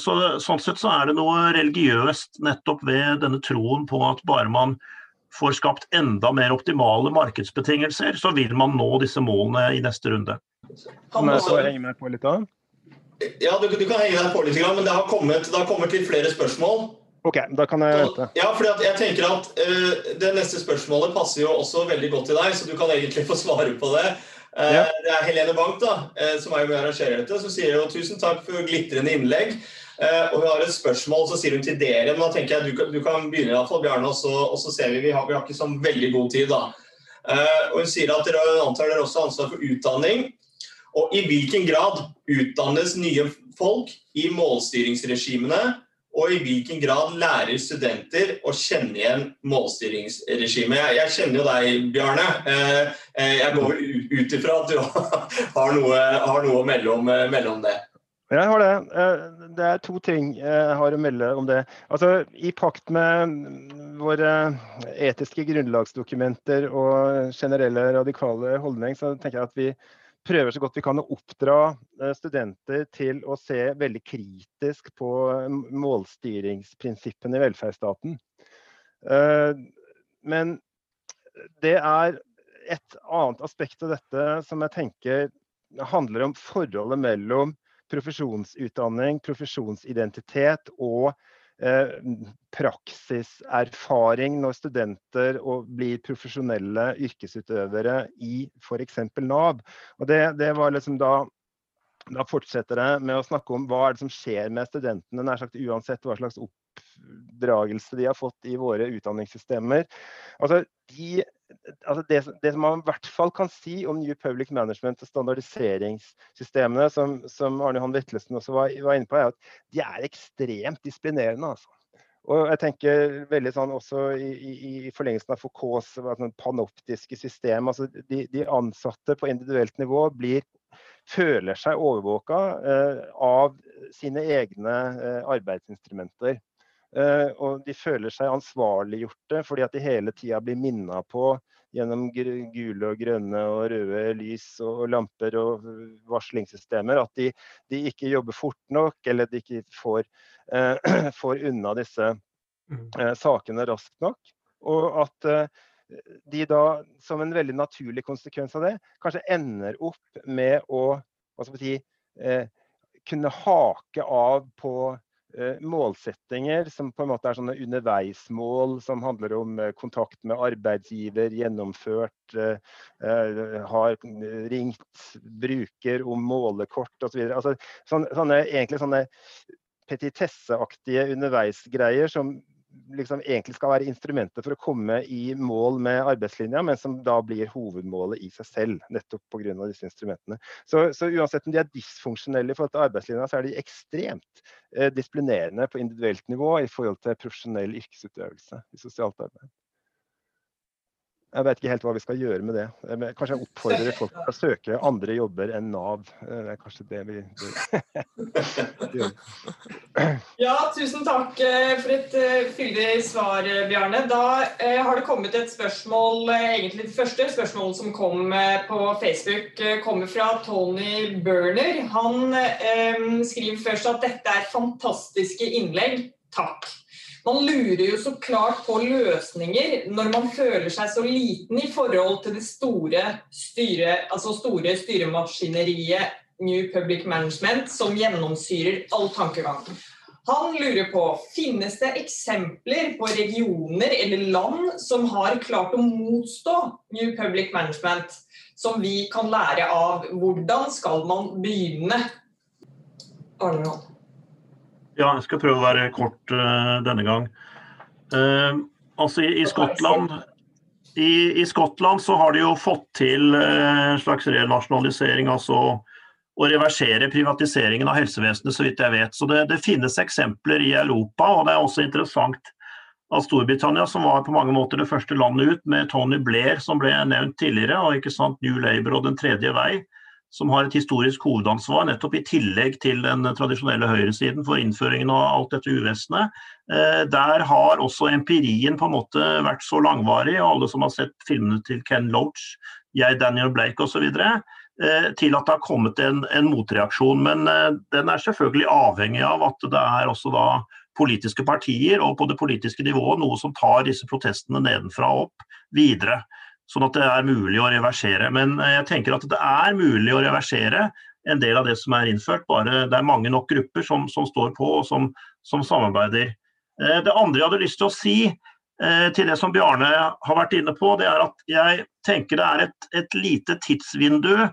Så, sånn sett så er det noe religiøst nettopp ved denne troen på at bare man får skapt enda mer optimale markedsbetingelser, så vil man nå disse målene i neste runde. Kan jeg få henge meg på litt da? Ja, du, du, kan henge deg på litt, men det har kommet, det har kommet litt flere spørsmål. Ok, da kan jeg vente. Ja, for jeg tenker at uh, Det neste spørsmålet passer jo også veldig godt til deg, så du kan egentlig få svare på det. Uh, ja. Det er Helene Bank, da, uh, som er med og arrangerer dette, som sier jo tusen takk for glitrende innlegg. Og hun har et spørsmål, så sier hun til dere. Men da tenker jeg du, du kan begynne, i hvert fall, Bjarne, og så, og så ser vi. Vi har, vi har, ikke så veldig god tid, da. Og Hun sier at dere antar dere også ansvar for utdanning. Og i hvilken grad utdannes nye folk i målstyringsregimene? Og i hvilken grad lærer studenter å kjenne igjen målstyringsregimet? Jeg, kjenner jo deg, Bjarne. Uh, jeg går ut ifra at du har noe, har noe å melde om, det. Jeg har det. Eh, det er to ting jeg har å melde om det. Altså, I pakt med våre etiske grunnlagsdokumenter og generelle radikale holdning, så tenker jeg at vi prøver så godt vi kan å oppdra eh, studenter til å se veldig kritisk på målstyringsprinsippene i velferdsstaten. Eh, men det er et annet aspekt av dette som jeg tenker handler om forholdet mellom profesjonsutdanning, profesjonsidentitet og eh, praksiserfaring når studenter blir profesjonelle yrkesutøvere i f.eks. Nav. Og det, det var liksom da da fortsetter det med å snakke om hva er det som skjer med studentene, nær sagt uansett hva slags oppdragelse de har fått i våre utdanningssystemer. Altså, de altså det, det, man i hvert fall kan si om New Public Management og standardiseringssystemene, som, som Arne Johan Vetlesen også var, var, inne på, er at de er ekstremt disiplinerende. Altså. Og jeg tenker veldig sånn også i, i, i forlengelsen av Foucaults sånn panoptiske system. altså de, de, ansatte på individuelt nivå blir føler seg overvåka av sine egne arbeidsinstrumenter. Og de føler seg ansvarliggjorte fordi at de hele tida blir minna på gjennom gule og grønne og røde lys og lamper og varslingssystemer at de, de ikke jobber fort nok, eller de ikke får, eh, får unna disse mm. eh, sakene raskt nok. Og at eh, de da, som en veldig naturlig konsekvens av det, kanskje ender opp med å si, eh, kunne hake av på Eh, målsettinger som på en måte er sånne underveismål som handler om eh, kontakt med arbeidsgiver, gjennomført, eh, har ringt bruker om målekort osv. Altså, sånne, sånne, egentlig sånne petitesseaktige underveisgreier som liksom egentlig skal være instrumentet for å komme i mål med arbeidslinja, men som da blir hovedmålet i seg selv, nettopp pga. disse instrumentene. Så, så, uansett om de er dysfunksjonelle i forhold til arbeidslinja, så er de ekstremt eh, disiplinerende på individuelt nivå i forhold til profesjonell yrkesutøvelse i sosialt arbeid. Jeg vet ikke helt hva vi skal gjøre med det. Kanskje jeg oppfordrer folk til å søke andre jobber enn Nav. Det er kanskje det vi gjør. Ja, tusen takk eh, for et eh, fyldig svar, Bjarne. Da eh, har det kommet et spørsmål, egentlig det første spørsmålet som kom på Facebook, kommer fra Tony Burner. Han eh, skriver først at dette er fantastiske innlegg. Takk. Man lurer jo så klart på løsninger når man føler seg så liten i forhold til det store, styre, altså store styremaskineriet New Public Management som gjennomsyrer all tankegang. Han lurer på finnes det eksempler på regioner eller land som har klart å motstå New Public Management, som vi kan lære av. Hvordan skal man begynne? Arnold. Ja, jeg skal prøve å være kort uh, denne gang. Uh, altså i, i, Skottland i, i, Skottland så har de jo fått til uh, en slags renasjonalisering, altså å reversere privatiseringen av helsevesenet, så vidt jeg vet. Så det, det, finnes eksempler i Europa, og det er også interessant at Storbritannia, som var på mange måter det første landet ut, med Tony Blair, som ble nevnt tidligere, og ikke sant, New Labour og Den tredje vei, som har et historisk hovedansvar, nettopp i tillegg til den tradisjonelle høyresiden for innføringen av alt dette uvesenet. Eh, der har også empirien på en måte vært så langvarig, og alle som har sett filmene til Ken Loach, jeg, Daniel Blake osv., eh, til at det har kommet en, en motreaksjon. Men eh, den er selvfølgelig avhengig av at det er også da politiske partier og på det politiske nivået noe som tar disse protestene nedenfra og opp videre sånn at det er mulig å reversere. Men eh, jeg tenker at det er mulig å reversere en del av det som er innført, bare det er mange nok grupper som, som står på og som, som, samarbeider. Eh, det andre jeg hadde lyst til å si eh, til det som Bjarne har vært inne på, det er at jeg tenker det er et, et lite tidsvindu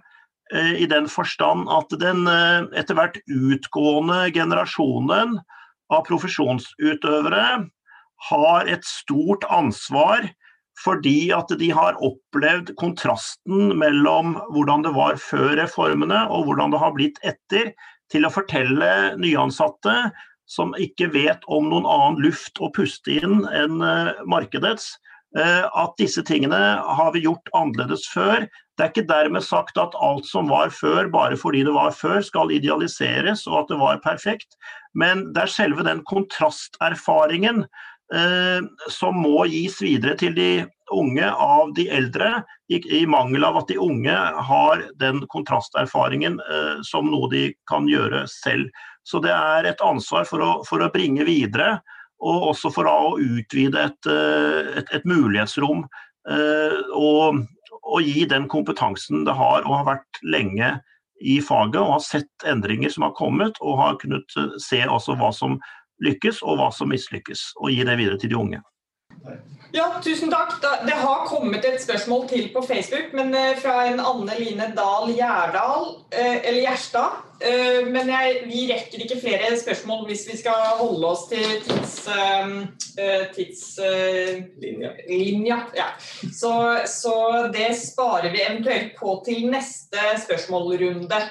i den forstand at den etter hvert utgående generasjonen av profesjonsutøvere har et stort ansvar fordi at de har opplevd kontrasten mellom hvordan det var før reformene og hvordan det har blitt etter, til å fortelle nyansatte som ikke vet om noen annen luft å puste inn enn eh, markedets, eh, at disse tingene har vi gjort annerledes før. Det er ikke dermed sagt at alt som var før, bare fordi det var før, skal idealiseres og at det var perfekt. Men det er selve den kontrasterfaringen som må gis videre til de unge av de eldre, i, i, mangel av at de unge har den kontrasterfaringen eh, som noe de kan gjøre selv. Så det er et ansvar for å, for å bringe videre, og også for å utvide et, eh, et, et mulighetsrom. Eh, og, og, gi den kompetansen det har og har vært lenge i faget, og har sett endringer som har kommet, og har kunnet eh, se også hva som lykkes, og hva som mislykkes. Og gi det videre til de unge. Ja, tusen takk. Det har kommet et spørsmål til på Facebook, men eh, fra en Anne Line Dahl Gjerdal, eh, eller Gjerstad. Eh, men jeg, vi rekker ikke flere spørsmål hvis vi skal holde oss til tidslinja. Tids, ja. så, så det sparer vi eventuelt på til neste spørsmålrunde.